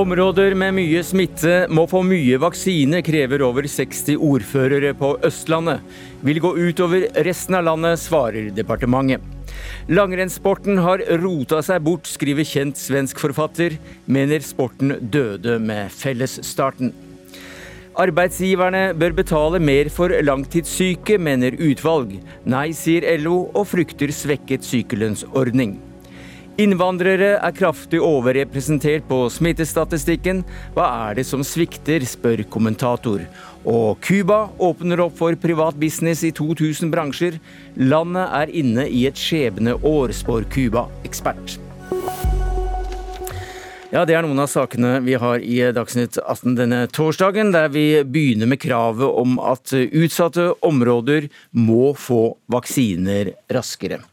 Områder med mye smitte må få mye vaksine, krever over 60 ordførere på Østlandet. Vil gå utover resten av landet, svarer departementet. Langrennssporten har rota seg bort, skriver kjent svensk forfatter. Mener sporten døde med fellesstarten. Arbeidsgiverne bør betale mer for langtidssyke, mener utvalg. Nei, sier LO, og frykter svekket sykelønnsordning. Innvandrere er kraftig overrepresentert på smittestatistikken. Hva er det som svikter, spør kommentator. Og Cuba åpner opp for privat business i 2000 bransjer. Landet er inne i et skjebneår, spår Cuba-ekspert. Ja, Det er noen av sakene vi har i Dagsnytt 18 denne torsdagen, der vi begynner med kravet om at utsatte områder må få vaksiner raskere.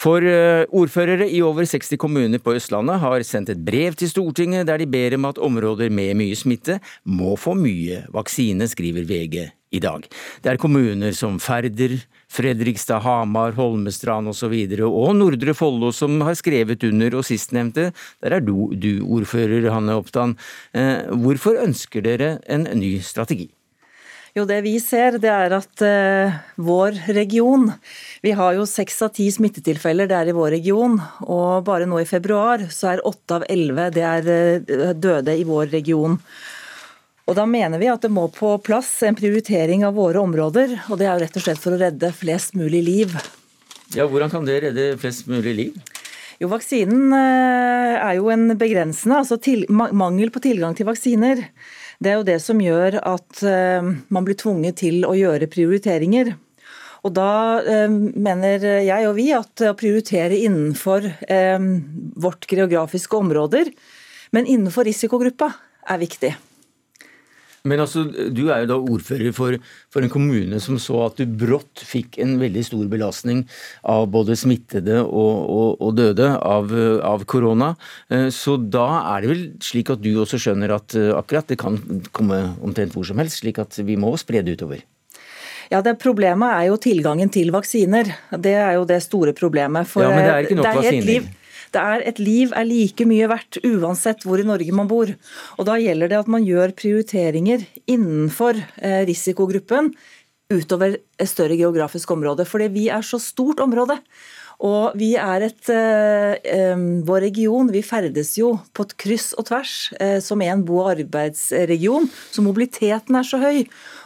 For eh, ordførere i over 60 kommuner på Østlandet har sendt et brev til Stortinget der de ber om at områder med mye smitte må få mye vaksine, skriver VG i dag. Det er kommuner som Færder, Fredrikstad, Hamar, Holmestrand osv. Og, og, Nordre Follo som har skrevet under, og sistnevnte, der er du, du ordfører, Hanne Oppdan. Eh, hvorfor ønsker dere en ny strategi? Jo, det vi ser, det er at uh, vår region Vi har jo seks av ti smittetilfeller det er i vår region. Og bare nå i februar så er åtte av elleve uh, døde i vår region. Og Da mener vi at det må på plass en prioritering av våre områder. Og det er jo rett og slett for å redde flest mulig liv. Ja, Hvordan kan det redde flest mulig liv? Jo, Vaksinen uh, er jo en begrensende, altså til, mangel på tilgang til vaksiner det er jo det som gjør at eh, man blir tvunget til å gjøre prioriteringer. Og Da eh, mener jeg og vi at å prioritere innenfor eh, vårt geografiske områder, men innenfor risikogruppa, er viktig. Men altså, du er jo da ordfører for, for, en kommune som så at du brått fikk en veldig stor belastning av både smittede og, og, og døde av, av, korona. Eh, så da er det vel slik at du også skjønner at eh, akkurat det kan komme omtrent hvor som helst, slik at vi må spre det utover? Ja, det Problemet er jo tilgangen til vaksiner. Det er jo det store problemet. For ja, men det er ikke nok vaksiner. Det er Et liv er like mye verdt uansett hvor i Norge man bor. Og Da gjelder det at man gjør prioriteringer innenfor eh, risikogruppen utover et større geografisk område. Fordi vi er så stort område. Og vi er et eh, Vår region, vi ferdes jo på et kryss og tvers eh, som en bo- og arbeidsregion. Så mobiliteten er så høy.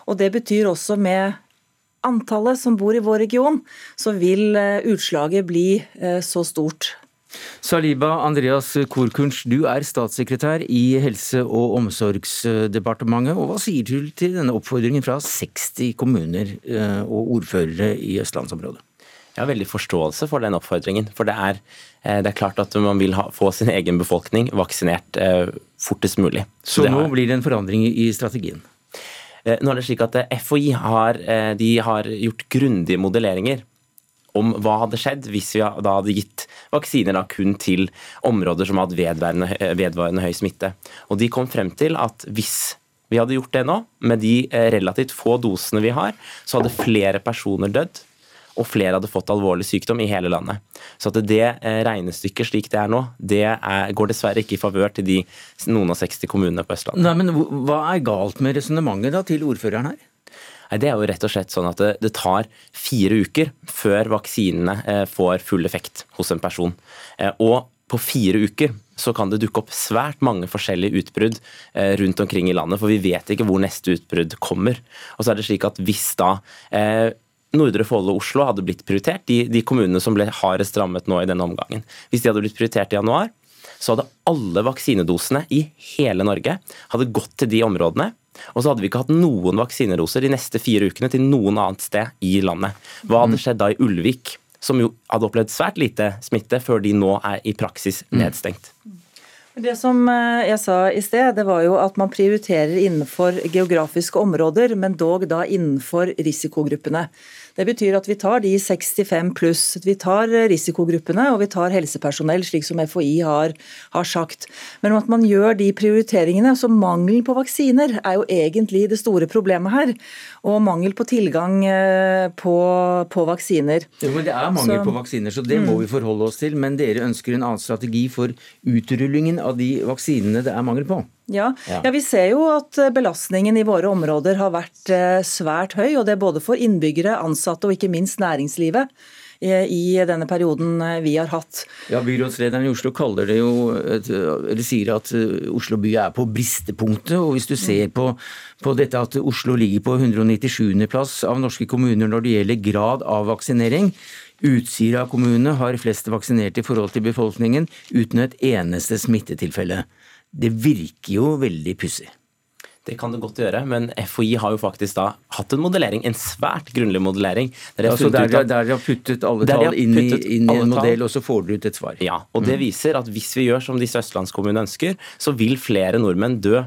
Og det betyr også med antallet som bor i vår region, så vil eh, utslaget bli eh, så stort. Saliba Andreas Korkunsch, du er statssekretær i Helse- og omsorgsdepartementet. og Hva sier du til denne oppfordringen fra 60 kommuner eh, og ordførere i østlandsområdet? Jeg har veldig forståelse for den oppfordringen. For det er, eh, det er klart at man vil ha, få sin egen befolkning vaksinert eh, fortest mulig. Så, Så nå har, blir det en forandring i strategien? Nå er det slik at FHI har, har gjort grundige modelleringer om hva hadde skjedd hvis vi da hadde gitt vaksiner da kun til områder som hadde vedvarende, vedvarende høy smitte. Og De kom frem til at hvis vi hadde gjort det nå, med de eh, relativt få dosene vi har, så hadde flere personer dødd og flere hadde fått alvorlig sykdom i hele landet. Så at det eh, regnestykket slik det er nå, det er, går dessverre ikke i favør til de noen og 60 kommunene på Østlandet. Nei, men Hva er galt med resonnementet til ordføreren her? Det er jo rett og slett sånn at det, det tar fire uker før vaksinene eh, får full effekt hos en person. Eh, og på fire uker så kan det dukke opp svært mange forskjellige utbrudd eh, rundt omkring i landet, for vi vet ikke hvor neste utbrudd kommer. Og så er det slik at hvis da Nordre Follo og Oslo hadde blitt prioritert, de, de kommunene som ble hardest rammet nå i denne omgangen. Hvis de hadde blitt prioritert i januar, så hadde alle vaksinedosene i hele Norge hadde gått til de områdene og så hadde vi ikke hatt noen vaksinedoser de neste fire ukene til noen annet sted i landet. Hva hadde skjedd da i Ulvik, som jo hadde opplevd svært lite smitte, før de nå er i praksis mm. nedstengt? Det som eh, jeg sa i sted, det var jo at man prioriterer innenfor geografiske områder, men dog da innenfor risikogruppene. Det betyr at vi tar de 65 pluss. Vi tar risikogruppene og vi tar helsepersonell, slik som FHI har, har sagt. Men at man gjør de prioriteringene, så mangelen på vaksiner er jo egentlig det store problemet her. Og mangel på tilgang eh, på, på vaksiner. men det er mangel så, på vaksiner, så det må mm. vi forholde oss til. Men dere ønsker en annen strategi for utrullingen av de vaksinene det er mangel på? Ja. ja. vi ser jo at belastningen i våre områder har vært svært høy. og Det er både for innbyggere, ansatte og ikke minst næringslivet i denne perioden vi har hatt. Ja, Byrådslederen i Oslo kaller det jo, eller sier at Oslo by er på bristepunktet. og Hvis du ser på, på dette at Oslo ligger på 197.-plass av norske kommuner når det gjelder grad av vaksinering, Utsira kommune har flest vaksinerte i forhold til befolkningen, uten et eneste smittetilfelle. Det virker jo veldig pussig. Det kan det godt gjøre, men FHI har jo faktisk da hatt en modellering, en svært grunnlig modellering. Der de har, ja, der, at, der de har puttet alle tall inn, i, inn i en modell, og så får dere ut et svar. Ja, og det mm. viser at hvis vi gjør som disse østlandskommunene ønsker, så vil flere nordmenn dø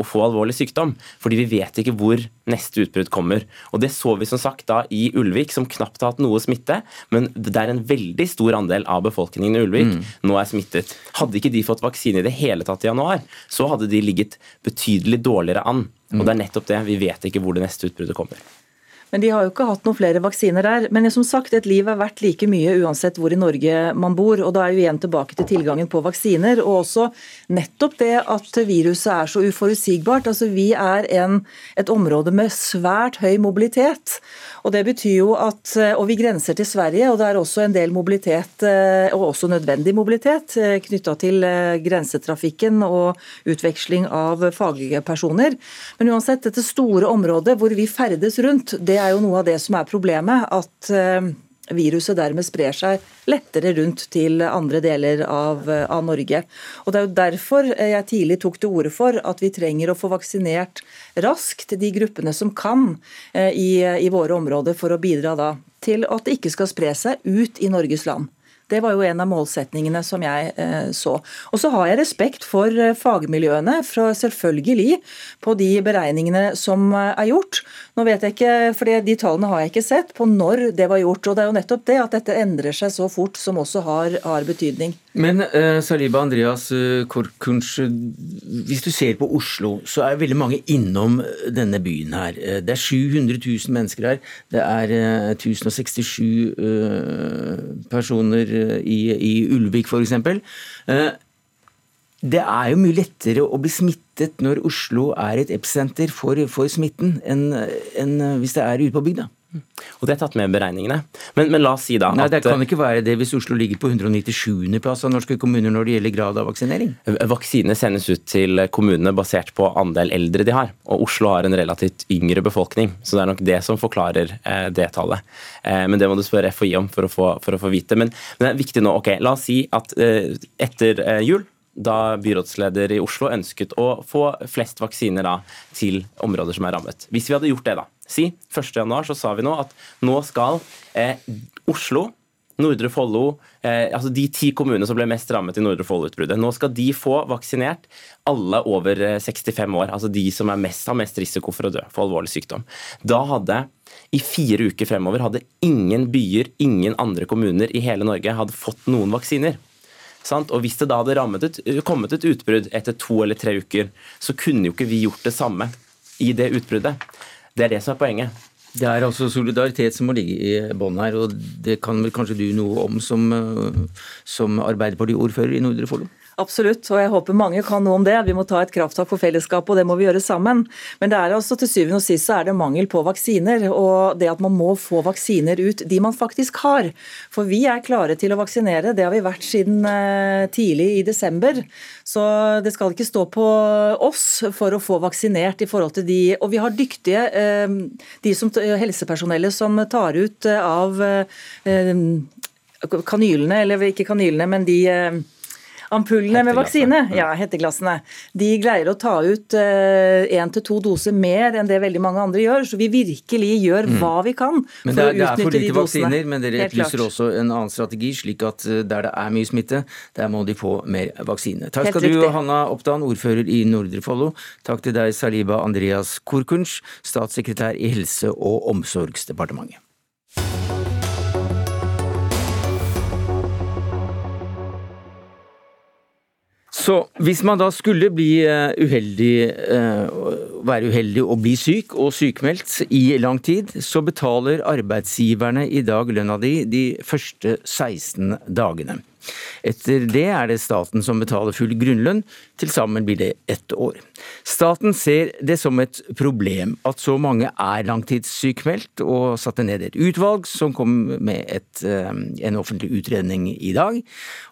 å få alvorlig sykdom. Fordi vi vet ikke hvor neste utbrudd kommer. Og Det så vi som sagt da i Ulvik, som knapt har hatt noe smitte. Men det er en veldig stor andel av befolkningen i Ulvik mm. nå er smittet. Hadde ikke de fått vaksine i det hele tatt i januar, så hadde de ligget betydelig dårligere an. Og mm. det er nettopp det. Vi vet ikke hvor det neste utbruddet kommer. Men de har jo ikke hatt noen flere vaksiner der. Men som sagt, et liv er verdt like mye uansett hvor i Norge man bor. Og da er vi igjen tilbake til tilgangen på vaksiner. Og også nettopp det at viruset er så uforutsigbart. Altså Vi er en, et område med svært høy mobilitet. Og det betyr jo at, og Vi grenser til Sverige, og det er også en del mobilitet, og også nødvendig mobilitet, knytta til grensetrafikken og utveksling av faglige personer. Men uansett, dette store området hvor vi ferdes rundt, det er jo noe av det som er problemet. At eh, viruset dermed sprer seg lettere rundt til andre deler av, eh, av, Norge. Og Det er jo derfor jeg tidlig tok til orde for at vi trenger å få vaksinert raskt de gruppene som kan eh, i, i våre områder, for å bidra da til at det ikke skal spre seg ut i Norges land. Det var jo en av målsetningene som jeg eh, så. Og så har jeg respekt for eh, fagmiljøene, for selvfølgelig på de beregningene som eh, er gjort. Nå vet jeg ikke, for De tallene har jeg ikke sett på når det var gjort. og Det er jo nettopp det at dette endrer seg så fort, som også har, har betydning. Men uh, Saliba Andreas uh, Korkunsch, hvis du ser på Oslo, så er veldig mange innom denne byen her. Det er 700 000 mennesker her. Det er uh, 1067 personer i, i Ulvik f.eks. Eh, det er jo mye lettere å bli smittet når Oslo er et episenter for, for smitten, enn, enn hvis det er ute på bygda. Og det er tatt med i beregningene. Men, men, la oss si da Nei, Det kan ikke være det hvis Oslo ligger på 197.-plass av norske kommuner når det gjelder grad av vaksinering. Vaksinene sendes ut til kommunene basert på andel eldre de har. Og Oslo har en relativt yngre befolkning, så det er nok det som forklarer eh, det tallet. Eh, men det må du spørre FHI om for å få, for å få vite. Men, men, det er viktig nå. ok, La oss si at eh, etter eh, jul da byrådsleder i Oslo ønsket å få flest vaksiner da, til områder som er rammet. Hvis vi hadde gjort det, da, si 1.1, så sa vi nå at nå skal eh, Oslo Nordre Follo, eh, altså de ti kommunene som ble mest rammet i Nordre Follo-utbruddet. Nå skal de få vaksinert alle over 65 eh, år, altså de som mest, har mest risiko for å dø for alvorlig sykdom. Da hadde i fire uker fremover hadde ingen byer, ingen andre kommuner i hele Norge hadde fått noen vaksiner. Sant? Og Hvis det da hadde ut, kommet et utbrudd etter to eller tre uker, så kunne jo ikke vi gjort det samme i det utbruddet. Det er det som er poenget. Det er altså solidaritet som må ligge i bånn her, og det kan vel kanskje du noe om som, som Arbeiderparti-ordfører i Nordre Follo? Absolutt, og jeg håper mange kan noe om det. Vi må ta et krafttak for fellesskapet, og det må vi gjøre sammen. Men det er altså til syvende og sist så er det mangel på vaksiner, og det at man må få vaksiner ut, de man faktisk har. For vi er klare til å vaksinere, det har vi vært siden eh, tidlig i desember. Så det skal ikke stå på oss for å få vaksinert i forhold til de Og vi har dyktige eh, de som, helsepersonellet som tar ut eh, av kanylene, eller ikke kanylene, men de Ampullene med vaksine, ja, hetteglassene, de greier å ta ut én eh, til to doser mer enn det veldig mange andre gjør. Så vi virkelig gjør mm. hva vi kan for er, å utnytte de dosene. Det er for lite vaksiner, men dere etterlyser også en annen strategi, slik at eh, der det er mye smitte, der må de få mer vaksine. Takk skal du, Hanna Oppdan, ordfører i Nordre Follo. Takk til deg, Saliba Andreas Korkunsch, statssekretær i Helse- og omsorgsdepartementet. Så hvis man da skulle bli eh, uheldig, eh, være uheldig og bli syk og sykmeldt i lang tid, så betaler arbeidsgiverne i dag lønna di de første 16 dagene. Etter det er det staten som betaler full grunnlønn, til sammen blir det ett år. Staten ser det som et problem at så mange er langtidssykmeldt, og satte ned et utvalg som kom med et, eh, en offentlig utredning i dag.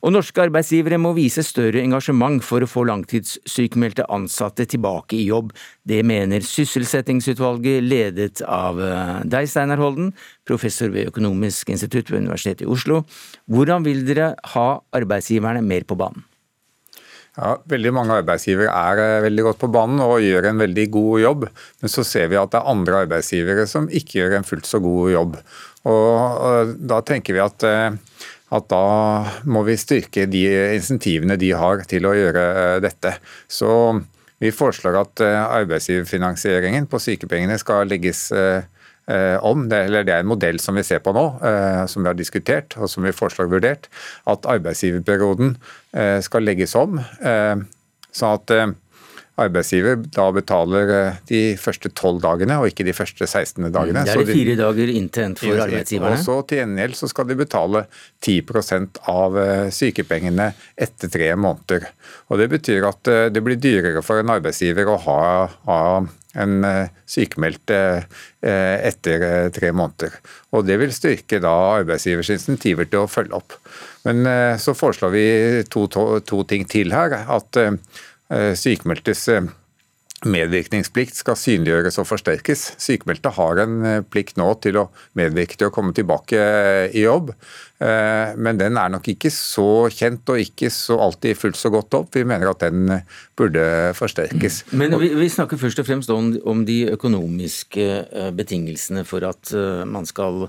Og norske arbeidsgivere må vise større engasjement for å få langtidssykmeldte ansatte tilbake i jobb. Det mener sysselsettingsutvalget ledet av eh, deg, Steinar Holden, professor ved Økonomisk institutt ved Universitetet i Oslo. Hvordan vil dere ha arbeidsgiverne mer på banen? Ja, veldig Mange arbeidsgivere er eh, veldig godt på banen og gjør en veldig god jobb. Men så ser vi at det er andre arbeidsgivere som ikke gjør en fullt så god jobb. Og Da tenker vi at, eh, at da må vi styrke de insentivene de har til å gjøre eh, dette. Så vi foreslår at arbeidsgiverfinansieringen på sykepengene skal legges Eh, om, det, eller det er en modell som vi ser på nå, eh, som vi har diskutert og som vi foreslår vurdert, at arbeidsgiverperioden eh, skal legges om. Sånn at arbeidsgiver da betaler de første tolv dagene, og ikke de første 16 dagene. Det er det fire dager inntent for arbeidsgiverne. Og så til gjengjeld så skal de betale 10% av sykepengene etter tre måneder. Og Det betyr at det blir dyrere for en arbeidsgiver å ha, ha en eh, sykemeldt eh, etter eh, tre måneder. Og Det vil styrke da arbeidsgivers insentiver til å følge opp. Men så foreslår vi to, to, to ting til her. At sykemeldtes medvirkningsplikt skal synliggjøres og forsterkes. Sykemeldte har en plikt nå til å medvirke til å komme tilbake i jobb. Eh, men den er nok ikke så kjent og ikke så alltid fullt så godt opp. Vi mener at den burde forsterkes. Men vi, vi snakker først og fremst om, om, de økonomiske eh, betingelsene for at eh, man skal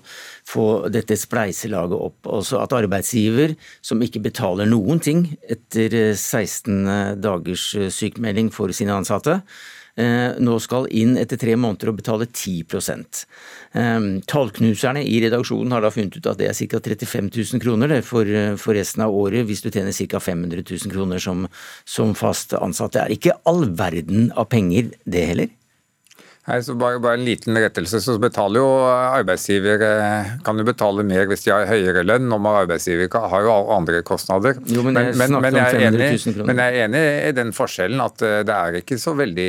få dette spleiselaget opp. Altså at arbeidsgiver som ikke betaler noen ting etter 16 dagers sykemelding for sine ansatte, Eh, nå skal inn etter tre måneder og betale 10 eh, Tallknuserne i redaksjonen har da funnet ut at det er ca. 35 000 kroner for, eh, for, resten av året hvis du tjener ca. 500 000 kroner som, som fast ansatt. Det er ikke all verden av penger, det heller? Nei, så bare, bare, en liten rettelse. Så betaler jo arbeidsgiver eh, kan jo betale mer hvis de har høyere lønn, og arbeidsgiver har jo andre kostnader. Jo, men, jeg men, men, jeg enig, men, jeg er enig, i den forskjellen at eh, det er ikke så veldig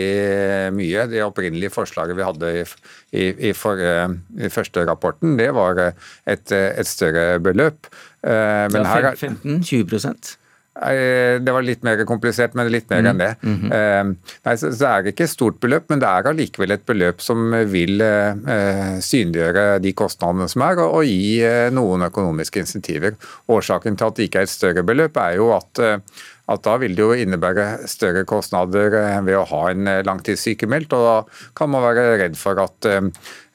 mye. Det opprinnelige forslaget vi hadde i, i, i, for, i første rapporten, det var et, et større beløp. Eh, men ja, 15-20 det var litt mer komplisert, men litt mer mm. enn det. Mm -hmm. Nei, så, så er det ikke et stort beløp, men det er allikevel et beløp som vil eh, synliggjøre de kostnadene som er, og, og gi eh, noen økonomiske insentiver. Årsaken til at det ikke er et større beløp, er jo at eh, at da vil det jo innebære større kostnader eh, ved å ha en langtidssykemeldt. og Da kan man være redd for at Eh,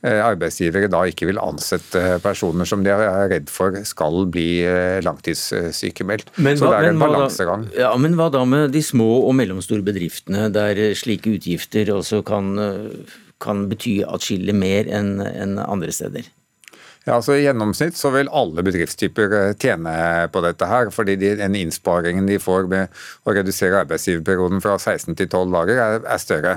arbeidsgivere da ikke vil ansette personer som de er redd for skal bli eh, langtidssykemeldt. Men Så det er en balansegang. Ja, men hva da med de små og mellomstore bedriftene, der slike utgifter også kan, kan bety atskillig mer enn en andre steder? Ja, altså I gjennomsnitt så vil alle bedriftstyper eh, tjene på dette. her, fordi de, den innsparingen de får med å redusere arbeidsgiverperioden fra 16 til 12 dager, er, er større.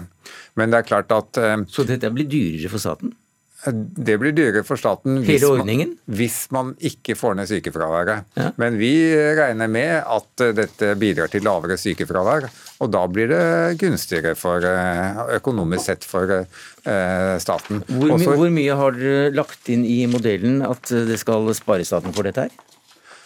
Men det er klart at... Så dette blir dyrere for staten? Det blir dyrere for staten hvis man, hvis man, ikke får ned sykefraværet. Ja. Men vi regner med at dette bidrar til lavere sykefravær. Og da blir det gunstigere for, eh, økonomisk sett for eh, staten. Hvor, my hvor mye har dere lagt inn i modellen at det skal spare staten for dette her?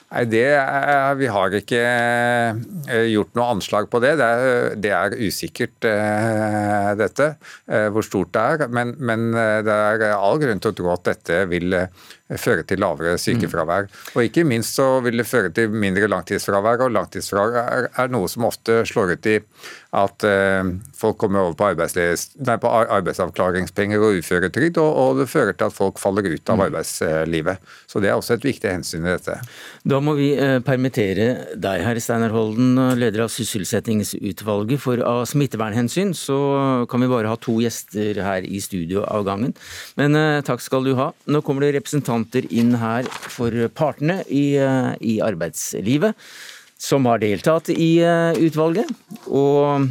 Nei, det er, Vi har ikke eh, gjort noe anslag på det. Det er, det er usikkert, eh, dette, eh, hvor stort det er. Men, men, det er all grunn til å tro at dette vil føre til lavere sykefravær. Og ikke minst så vil det føre til mindre langtidsfravær. Og langtidsfravær er noe som ofte slår ut i at eh, folk kommer over på, nei, på arbeidsavklaringspenger og uføretrygd, og, og, det fører til at folk faller ut av mm. arbeidslivet. Så det er også et viktig hensyn i dette. Da må vi eh, permittere deg, herr Steinar Holden, leder av sysselsettingsutvalget. For av smittevernhensyn så kan vi bare ha to gjester her i studio av gangen. Men eh, takk skal du ha. Nå kommer det representanter inn her for partene i, eh, i arbeidslivet som har deltatt i eh, utvalget. Og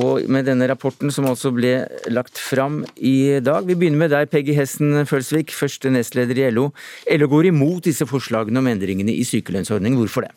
og med denne rapporten som altså ble lagt fram i dag. Vi begynner med deg, Peggy Hesten Følsvik, første nestleder i LO. LO går imot disse forslagene om endringene i sykelønnsordningen. Hvorfor det?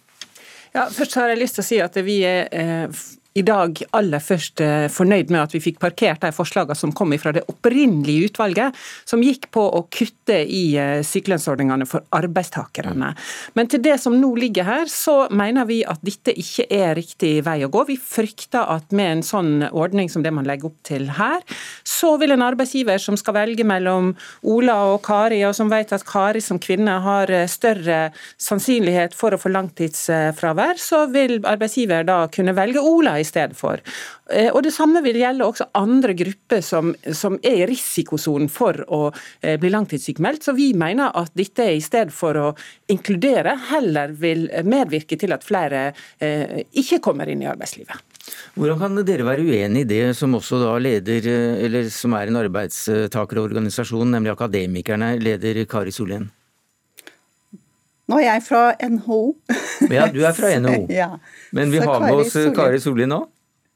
Ja, først har jeg lyst til å si at vi er eh, i dag aller først eh, fornøyd med at vi fikk parkert de forslagene som kom fra det opprinnelige utvalget, som gikk på å kutte i eh, sykelønnsordningene for arbeidstakerne. Men til det som nå ligger her, så mener vi at dette ikke er riktig vei å gå. Vi frykter at med en sånn ordning som det man legger opp til her, så vil en arbeidsgiver som skal velge mellom Ola og Kari, og som vet at Kari som kvinne har eh, større sannsynlighet for å få langtidsfravær, så vil arbeidsgiver da kunne velge Ola i for. Eh, og Det samme vil gjelde også andre grupper som, som er i risikosonen for å eh, bli langtidssykmeldt. Så vi mener at dette i stedet for å inkludere, heller vil medvirke til at flere eh, ikke kommer inn i arbeidslivet. Hvordan kan dere være uenig i det som også da leder, eller som er en arbeidstakerorganisasjon, nemlig Akademikerne, leder Kari Sollien? Nå er jeg fra NHO. Ja, du er fra NHO. ja. Men vi Så har med oss Kari Solli nå.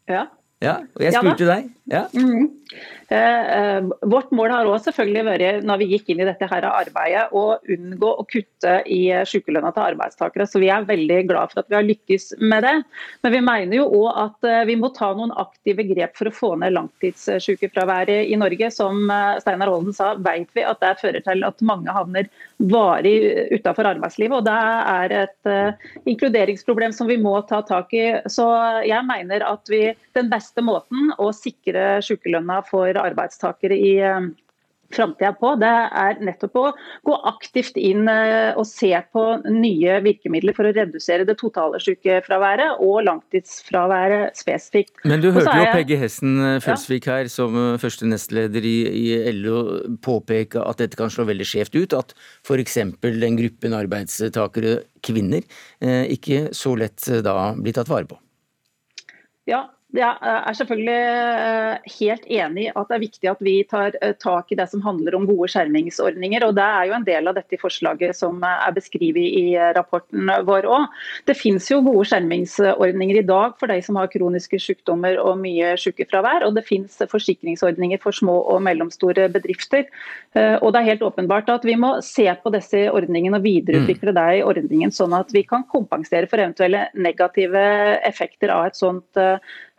Ja. ja. Og jeg spurte ja, deg. Ja. Mm. Eh, eh, vårt mål har også selvfølgelig vært når vi gikk inn i dette her arbeidet, å unngå å kutte i sykelønna til arbeidstakere. Så vi er veldig glad for at vi har lykkes med det. Men vi mener jo òg at eh, vi må ta noen aktive grep for å få ned langtidssykefraværet i Norge. Som Steinar Holden sa, vet vi at det fører til at mange havner varig utenfor arbeidslivet. og Det er et inkluderingsproblem som vi må ta tak i. Så jeg mener at vi, den beste måten å sikre sykelønna for arbeidstakere i eh, framtida på, det er nettopp å gå aktivt inn eh, og se på nye virkemidler for å redusere det totale sykefraværet og langtidsfraværet spesifikt. Men du hørte jo Peggy Hessen eh, Følsvik her, som første nestleder i, i LO, påpeke at dette kan slå veldig skjevt ut. At f.eks. den gruppen arbeidstakere, kvinner, ikke så lett da blir tatt vare på. Ja, jeg er selvfølgelig eh, helt enig i at det er viktig at vi tar eh, tak i det som handler om gode skjermingsordninger. og Det er jo en del av dette forslaget som er beskrevet i eh, rapporten vår òg. Det finnes jo gode skjermingsordninger i dag for de som har kroniske sykdommer og mye sykefravær. Og det finnes forsikringsordninger for små og mellomstore bedrifter. Og det er helt åpenbart at vi må se på disse ordningene og videreutvikle mm. i ordningen, sånn at vi kan kompensere for eventuelle negative effekter av et sånt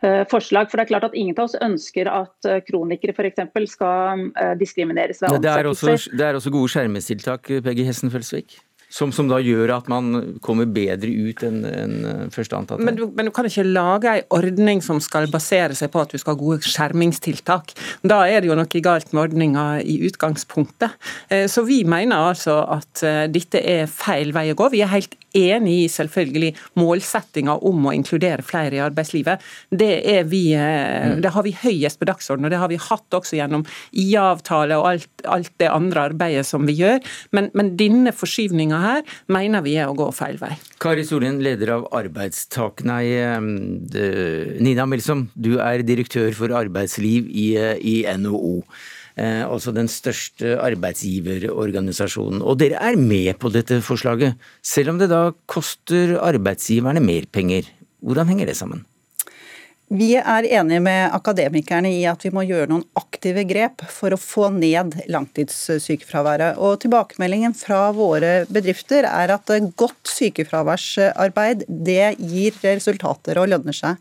Eh, forslag. For det er klart at Ingen av oss ønsker at eh, kronikere f.eks. skal eh, diskrimineres ved ansettelser. Det, det er også gode skjermestiltak, Peggy Hessen Følsvik? Som, som, da gjør at man kommer bedre ut enn en eh, første antatt. Men du, men du, kan ikke lage en ordning som skal basere seg på at du skal ha gode skjermingstiltak. Da er det jo noe galt med ordninga i utgangspunktet. Eh, så vi mener altså at eh, dette er feil vei å gå. Vi er helt enig i selvfølgelig målsettinga om å inkludere flere i arbeidslivet. Det, vi, mm. det har vi høyest på dagsordenen, og det har vi hatt også gjennom IA-avtale og alt, alt, det andre arbeidet som vi gjør. Men, men denne forskyvninga her, mener vi er å gå feil vei. Kari Solien, leder av Arbeidstak... Nei, Nina Melsom, du er direktør for arbeidsliv i, i NHO. Eh, altså den største arbeidsgiverorganisasjonen. Og dere er med på dette forslaget, selv om det da koster arbeidsgiverne mer penger. Hvordan henger det sammen? Vi er enige med akademikerne i at vi må gjøre noen aktive grep for å få ned langtidssykefraværet. Og Tilbakemeldingen fra våre bedrifter er at godt sykefraværsarbeid det gir resultater og lønner seg.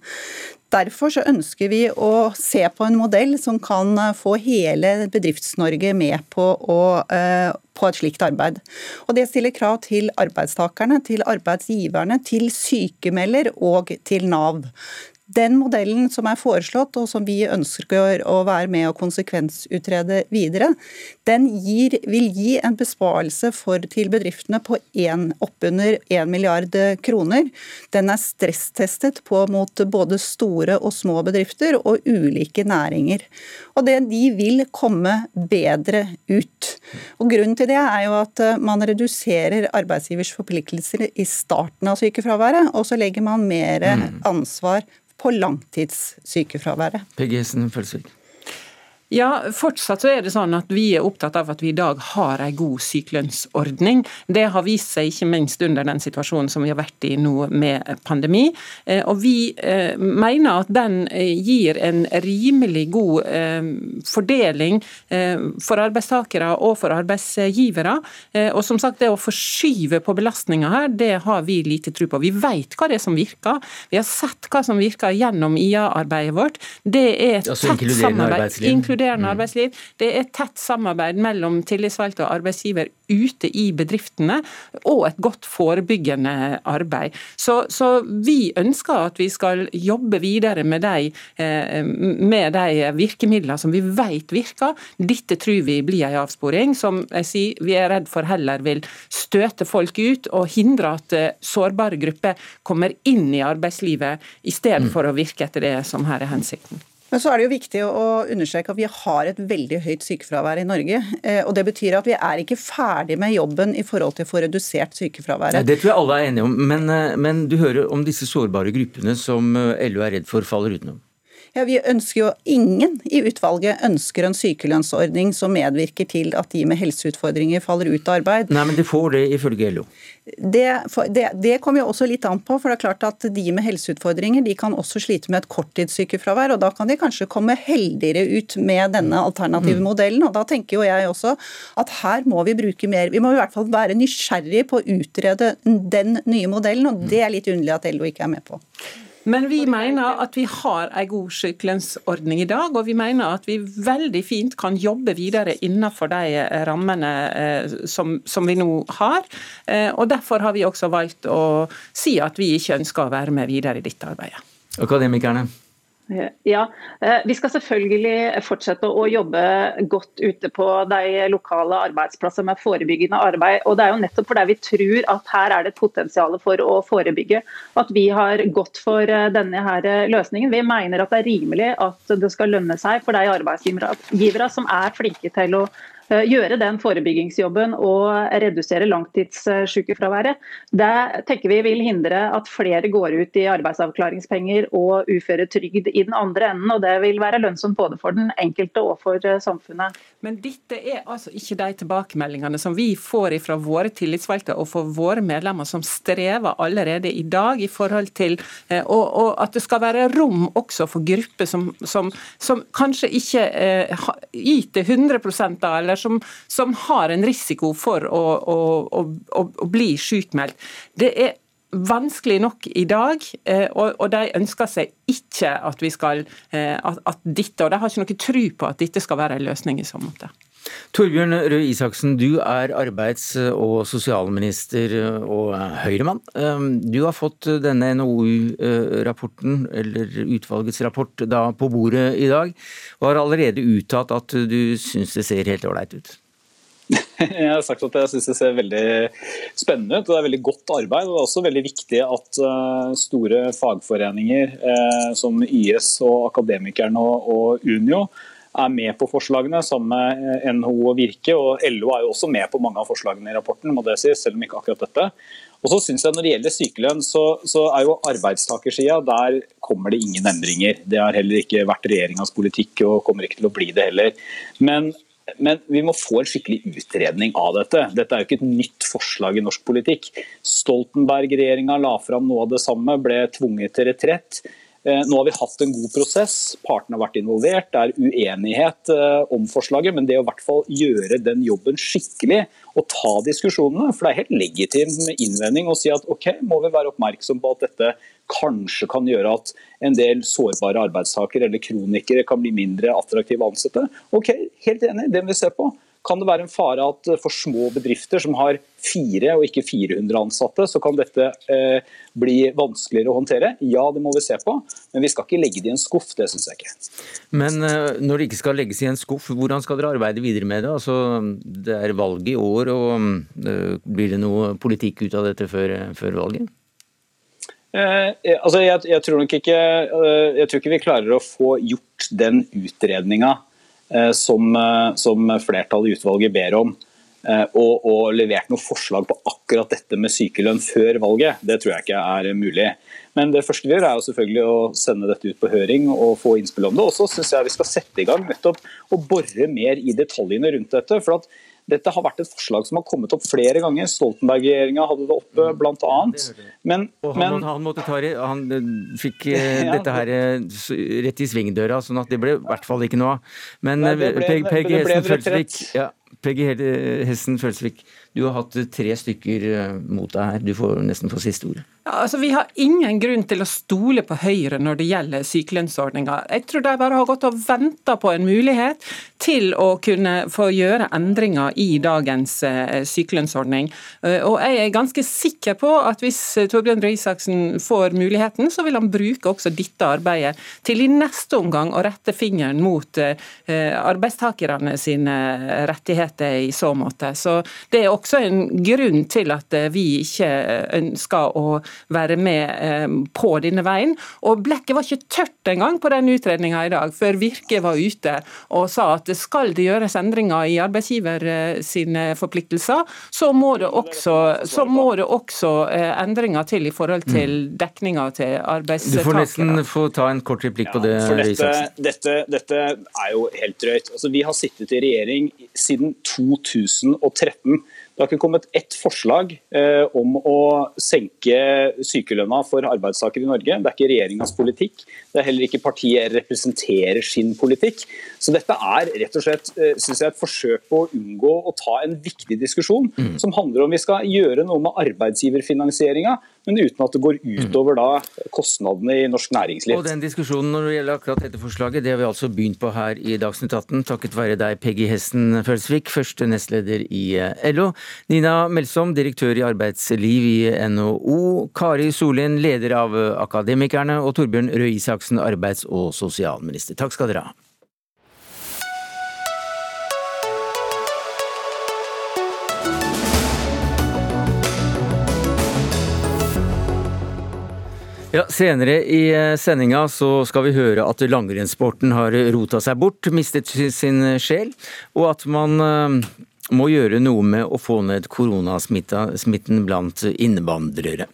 Derfor så ønsker vi å se på en modell som kan få hele Bedrifts-Norge med på, å, eh, på et slikt arbeid. Og Det stiller krav til arbeidstakerne, til arbeidsgiverne, til sykemelder og til Nav. Den modellen som er foreslått, og som vi ønsker å være med og konsekvensutrede videre, den gir, vil gi en besparelse for, til bedriftene på oppunder 1 milliard kroner. Den er stresstestet på mot både store og små bedrifter og ulike næringer. Og det, De vil komme bedre ut. Og Grunnen til det er jo at man reduserer arbeidsgivers forpliktelser i starten av sykefraværet, og så legger man mer mm. ansvar på langtidssykefraværet. Peggy Hessen Følsvik. Ja, fortsatt så er det sånn at vi er opptatt av at vi i dag har en god sykelønnsordning. Det har vist seg ikke minst under den situasjonen som vi har vært i nå med pandemi. Eh, og vi eh, mener at den eh, gir en rimelig god fordeling for arbeidstakere og for arbeidsgivere. Og som sagt, det å forskyve på belastninga her, det har vi lite tro på. Vi vet hva det er som virker. Vi har sett hva som virker gjennom IA-arbeidet vårt. Det er altså, tett samarbeid inkluderende mm. arbeidsliv. Det er tett samarbeid mellom tillitsvalgte og arbeidsgiver ute i bedriftene, og et godt forebyggende arbeid. Så, så vi ønsker at vi skal jobbe videre med de, eh, med de virkemidlene som vi vet virker. Dette tror vi blir en avsporing som jeg sier, vi er redd for heller vil støte folk ut og hindre at eh, sårbare grupper kommer inn i arbeidslivet, i stedet mm. for å virke etter det som her er hensikten. Men så er det jo viktig å understreke at vi har et veldig høyt sykefravær i Norge. Eh, og Det betyr at vi er ikke ferdig med jobben i forhold til å få redusert sykefraværet. Det tror jeg alle er enige om, men, eh, men du hører om disse sårbare gruppene som eh, LO er redd for faller utenom? Ja, Vi ønsker jo ingen i utvalget ønsker en sykelønnsordning som medvirker til at de med helseutfordringer faller ut av arbeid. Nei, men de får det ifølge LO. Det, det, det kommer jo også litt an på. for det er klart at De med helseutfordringer de kan også slite med et korttidssykefravær. og Da kan de kanskje komme heldigere ut med denne alternative mm. modellen. og Da tenker jo jeg også at her må vi bruke mer. Vi må i hvert fall være nysgjerrige på å utrede den nye modellen. og Det er litt underlig at LO ikke er med på. Men vi mener at vi har en god sykelønnsordning i dag, og vi mener at vi veldig fint kan jobbe videre innenfor de eh, rammene eh, som, som vi nå har. Eh, og Derfor har vi også valgt å si at vi ikke ønsker å være med videre i dette arbeidet. Akademikerne? Ja, eh, Vi skal selvfølgelig fortsette å jobbe godt ute på de lokale arbeidsplasser med forebyggende arbeid. og Det er jo nettopp fordi vi tror at her er det et potensial for å forebygge. At vi har gått for eh, denne her løsningen. Vi mener at det er rimelig at det skal lønne seg for de arbeidsgivere som er flinke til å gjøre den forebyggingsjobben og redusere langtidssykefraværet. Det tenker vi vil hindre at flere går ut i arbeidsavklaringspenger og uføretrygd i den andre enden. og Det vil være lønnsomt både for den enkelte og for eh, samfunnet. Men dette er altså ikke de tilbakemeldingene som vi får fra våre tillitsvalgte og for våre medlemmer som strever allerede i dag i forhold til eh, og, og at det skal være rom også for grupper som, som, som kanskje ikke eh, yter 100 da, eller som, som har en risiko for å, å, å, å bli sykmeldt. Det er vanskelig nok i dag, eh, og de ønsker seg ikke at vi skal at, at dette, og de har ikke noe tro på at dette skal være en løsning i så måte. Torbjørn Røe Isaksen, du er arbeids- og sosialminister og Høyremann. Du har fått denne NOU-rapporten, eller utvalgets rapport, da på bordet i dag, og har allerede uttalt at du syns det ser helt ålreit ut. Jeg har sagt at jeg syns det ser veldig spennende ut og det er veldig godt arbeid. og Det er også veldig viktig at eh, store fagforeninger eh, som YS og Akademikerne og Unio er med på forslagene sammen med NHO og Virke. og LO er jo også med på mange av forslagene i rapporten, må det sies, selv om ikke akkurat dette. Og så synes jeg Når det gjelder sykelønn, så, så er jo arbeidstakersida der kommer det ingen endringer. Det har heller ikke vært regjeringas politikk og kommer ikke til å bli det heller. Men men vi må få en skikkelig utredning av dette. Dette er jo ikke et nytt forslag i norsk politikk. Stoltenberg-regjeringa la fram noe av det samme, ble tvunget til retrett. Eh, nå har vi hatt en god prosess, partene har vært involvert, det er uenighet eh, om forslaget. Men det å i hvert fall gjøre den jobben skikkelig og ta diskusjonene. For det er helt legitim innvending å si at ok, må vi være oppmerksom på at dette kanskje kan gjøre at en del sårbare arbeidstakere eller kronikere kan bli mindre attraktive å ansette. Ok, helt enig, det må vi se på. Kan det være en fare at for små bedrifter som har fire og ikke 400 ansatte, så kan dette eh, bli vanskeligere å håndtere? Ja, det må vi se på, men vi skal ikke legge det i en skuff. Det syns jeg ikke. Men eh, når det ikke skal legges i en skuff, hvordan skal dere arbeide videre med det? Altså, det er valg i år, og eh, blir det noe politikk ut av dette før, før valget? Eh, altså jeg, jeg, tror nok ikke, eh, jeg tror ikke vi klarer å få gjort den utredninga Eh, som, eh, som flertallet i utvalget ber om. eh, og, og levert noen forslag på akkurat dette med sykelønn før valget. Det tror jeg ikke er mulig. Men det første vi gjør er jo selvfølgelig å sende dette ut på høring og få innspill om det. Og så syns jeg vi skal sette i gang nettopp og bore mer i detaljene rundt dette. for at dette har vært et forslag som har kommet opp flere ganger. Stoltenberg-regjeringa hadde det oppe, mm. bl.a. Men, og han, men, han, måtte ta, han eh, fikk eh, ja, dette her eh, rett i svingdøra, sånn at det ble i hvert fall ikke noe av. Men Peggy Hessen Følsvik, ja, Peggy Følsvik, du har hatt tre stykker mot deg her. Du får nesten få siste ordet. Ja, altså, vi har ingen grunn til å stole på Høyre når det gjelder sykelønnsordninga. Jeg tror de bare har gått og venta på en mulighet til å kunne få gjøre endringer i dagens eh, sykelønnsordning. Eh, og jeg er ganske sikker på at hvis Torbjørn Røe Isaksen får muligheten, så vil han bruke også dette arbeidet til i neste omgang å rette fingeren mot eh, arbeidstakerne sine rettigheter i så måte. Så det er også en grunn til at vi ikke ønsker å være med eh, på denne veien. Og Blekket var ikke tørt engang på den utredninga i dag, før Virke var ute og sa at skal det gjøres endringer i arbeidsgiver eh, sine forpliktelser, så må det også, må det også eh, endringer til i forhold til mm. dekninga til arbeidstakere. Du får nesten få ta en kort replikk på det. For dette, dette, dette, er jo helt drøyt. Altså, vi har sittet i regjering siden 2013. Det har ikke kommet ett forslag eh, om å senke sykelønna for arbeidstakere i Norge. Det er ikke regjeringas politikk. Det er heller ikke partiet representerer sin politikk. Så dette er rett og slett eh, synes jeg, et forsøk på å unngå å ta en viktig diskusjon mm. som handler om vi skal gjøre noe med arbeidsgiverfinansieringa, men uten at det går utover da kostnadene i norsk næringsliv. Og den diskusjonen når det gjelder akkurat dette forslaget, det har vi altså begynt på her i Dagsnytt 18, takket være deg, Peggy Hesten Følsvik, første nestleder i eh, LO. Nina Melsom, direktør i arbeidsliv i NHO. Kari Sollien, leder av Akademikerne. Og Torbjørn Røe Isaksen, arbeids- og sosialminister. Takk skal dere ha. Ja, Senere i eh, sendinga så skal vi høre at langrennssporten har rota seg bort, mistet sin sjel, og at man eh, må gjøre noe med å få ned koronasmitten blant innvandrere.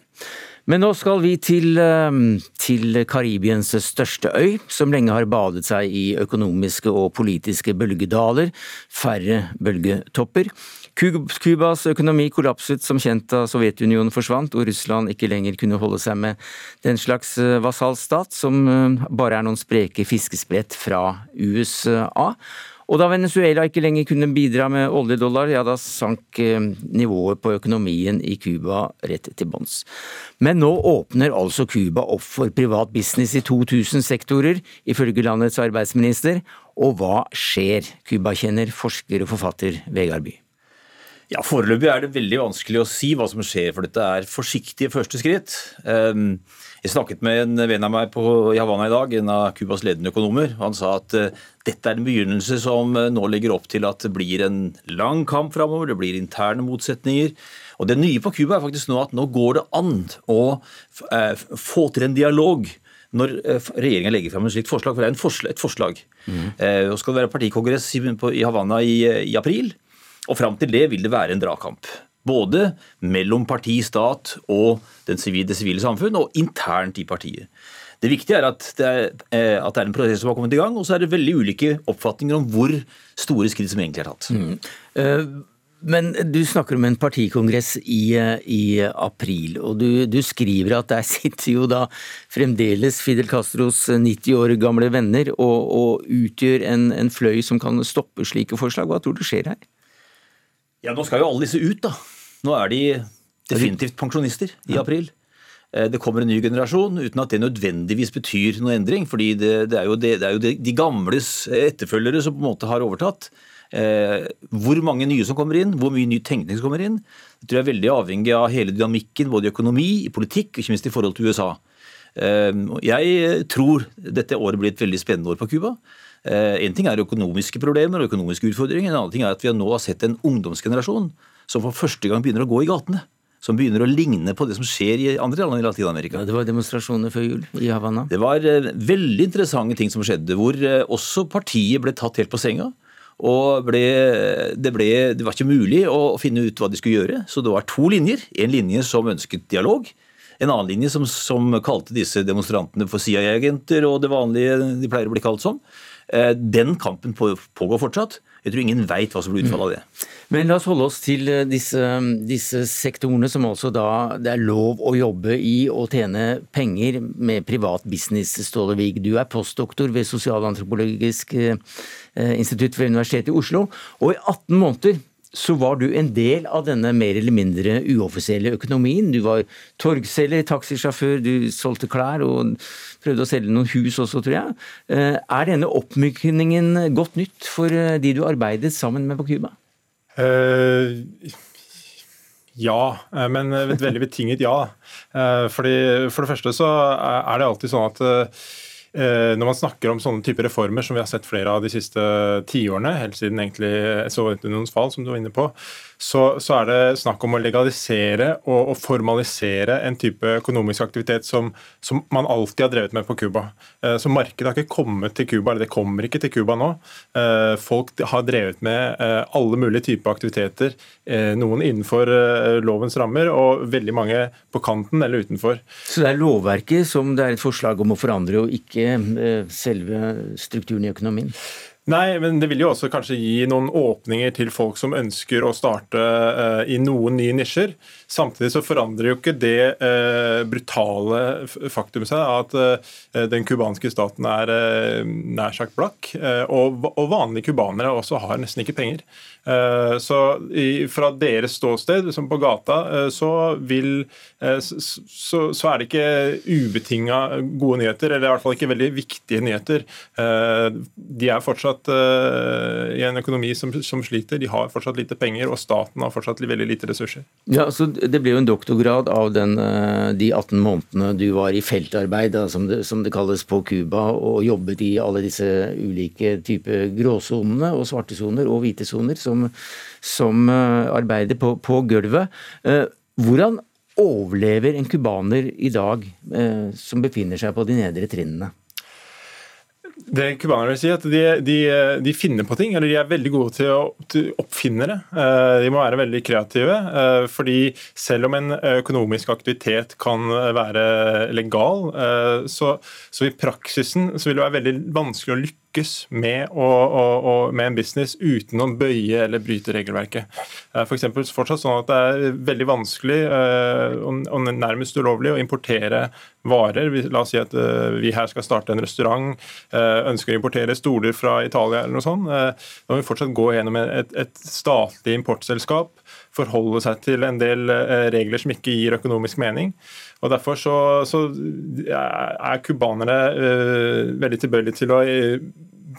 Men nå skal vi til, eh, til Karibiens største øy, som lenge har badet seg i økonomiske og politiske bølgedaler, færre bølgetopper. Cubas økonomi kollapset som kjent da Sovjetunionen forsvant og Russland ikke lenger kunne holde seg med den slags vasalstat som eh, bare er noen spreke fiskesprett fra USA. Og da Venezuela ikke lenger kunne bidra med oljedollar, ja da sank eh, nivået på økonomien i Cuba rett til bunns. Men nå åpner altså Cuba opp for privat business i 2000 sektorer, ifølge landets arbeidsminister. Og hva skjer? Cuba-kjenner forsker og forfatter Vegard By. Ja, Foreløpig er det veldig vanskelig å si hva som skjer, for dette er forsiktige første skritt. Um, jeg snakket med en venn av meg på, i Havana i dag, en av Cubas ledende økonomer. Han sa at uh, dette er en begynnelse som uh, nå legger opp til at det blir en lang kamp framover, det blir interne motsetninger. Og Det nye på Cuba er faktisk nå at nå går det an å uh, få til en dialog når regjeringen legger fram et slikt forslag. For det er forslag, et forslag. Mm. og skal det være partikongress i, i Havana i, i april. Og fram til det vil det være en dragkamp. Både mellom parti, stat og det sivile samfunn, og internt i partiet. Det viktige er at det er, eh, at det er en prosess som har kommet i gang, og så er det veldig ulike oppfatninger om hvor store skritt som egentlig er tatt. Mm. Uh, men du snakker om en partikongress i, i april, og du, du, skriver at der sitter jo da fremdeles Fidel Castros 90 år gamle venner og, og utgjør en, en fløy som kan stoppe slike forslag. Hva tror du skjer her? Ja, Nå skal jo alle disse ut, da. Nå er de definitivt pensjonister i april. Eh, det kommer en ny generasjon uten at det nødvendigvis betyr noen endring. fordi det, det, er, jo det, det er jo de gamles etterfølgere som på en måte har overtatt. Eh, hvor mange nye som kommer inn, hvor mye ny tenkning som kommer inn, det tror jeg er veldig avhengig av hele dynamikken både i økonomi, i politikk og ikke minst i forhold til USA. Eh, jeg tror dette året blir et veldig spennende år på Cuba. Eh, en ting er økonomiske problemer og økonomiske utfordringer. En annen ting er at vi nå har sett en ungdomsgenerasjon som for første gang begynner å gå i gatene. Som begynner å ligne på det som skjer i andre land i Latin-Amerika. Ja, det var demonstrasjoner før jul i Havanna? Det var uh, veldig interessante ting som skjedde, hvor uh, også partiet ble tatt helt på senga. Og ble, det, ble, det, var ikke mulig å finne ut hva de skulle gjøre, så det var to linjer. En linje som ønsket dialog. En annen linje som, som kalte disse demonstrantene for CIA-agenter og det vanlige de pleier å bli kalt som. Eh, den kampen pågår fortsatt. Jeg tror ingen veit hva som blir utfallet av det. Men la oss holde oss til eh, disse, disse, sektorene som altså da det er lov å jobbe i og tjene penger med privat business, Ståle Wiig. Du er postdoktor ved Sosialantropologisk eh, institutt ved Universitetet i Oslo. Og i 18 måneder så var du en del av denne mer eller mindre uoffisielle økonomien. Du var torgselger, taxisjåfør, du solgte klær og prøvde å selge noen hus også, tror jeg. Eh, er denne oppmykningen godt nytt for eh, de du arbeidet sammen med på Cuba? Uh, ja, men et veldig betinget ja. Fordi, for det første så er det alltid sånn at når man snakker om sånne typer reformer som vi har sett flere av de siste tiårene, helt siden egentlig Sovjetunionens fall, som du var inne på, så, så, er det snakk om å legalisere og, og, formalisere en type økonomisk aktivitet som, som man alltid har drevet med på Cuba. Eh, så markedet har ikke kommet til Cuba, eller det kommer ikke til Cuba nå. Eh, folk har drevet med eh, alle mulige typer aktiviteter, noen innenfor lovens rammer og veldig mange på kanten eller utenfor. Så det er lovverket som det er et forslag om å forandre, og ikke selve strukturen i økonomien? Nei, men det vil jo også kanskje gi noen åpninger til folk som ønsker å starte uh, i noen nye nisjer. Samtidig så forandrer jo ikke det eh, brutale faktum seg at eh, den cubanske staten er nær sagt blakk. Og, og, vanlige cubanere også har nesten ikke penger. Så i, fra deres ståsted, som på gata, så vil så, så er det ikke ubetinga gode nyheter, eller i hvert fall ikke veldig viktige nyheter. De er fortsatt i en økonomi som, som, sliter. De har fortsatt lite penger, og staten har fortsatt veldig lite ressurser. Ja, så Det ble jo en doktorgrad av den, uh, de 18 månedene du var i feltarbeid, da, som, det, som, det, kalles på Cuba, og jobbet i alle disse ulike typer gråsonene og svarte soner og hvite soner som, som uh, arbeider på, på gulvet. Hvordan overlever en cubaner i dag som befinner seg på de nedre trinnene? Det cubanerne vil si, at de, de, de, finner på ting, eller de er veldig gode til å oppfinne det. Eh, de må være veldig kreative. Eh, fordi selv om en økonomisk aktivitet kan være legal, eh, så, så i praksisen så vil det være veldig vanskelig å lykkes lykkes med, å, å, å, med en business uten å bøye eller bryte regelverket. For eksempel, fortsatt sånn at Det er veldig vanskelig eh, og nærmest ulovlig å importere varer. La oss si at eh, vi her skal starte en restaurant, eh, ønsker å importere stoler fra Italia eller noe sånt. Da må vi fortsatt gå gjennom et, et statlig importselskap forholde seg til en del regler som ikke gir økonomisk mening. Og Derfor så, så er cubanere uh, veldig tilbøyelige til å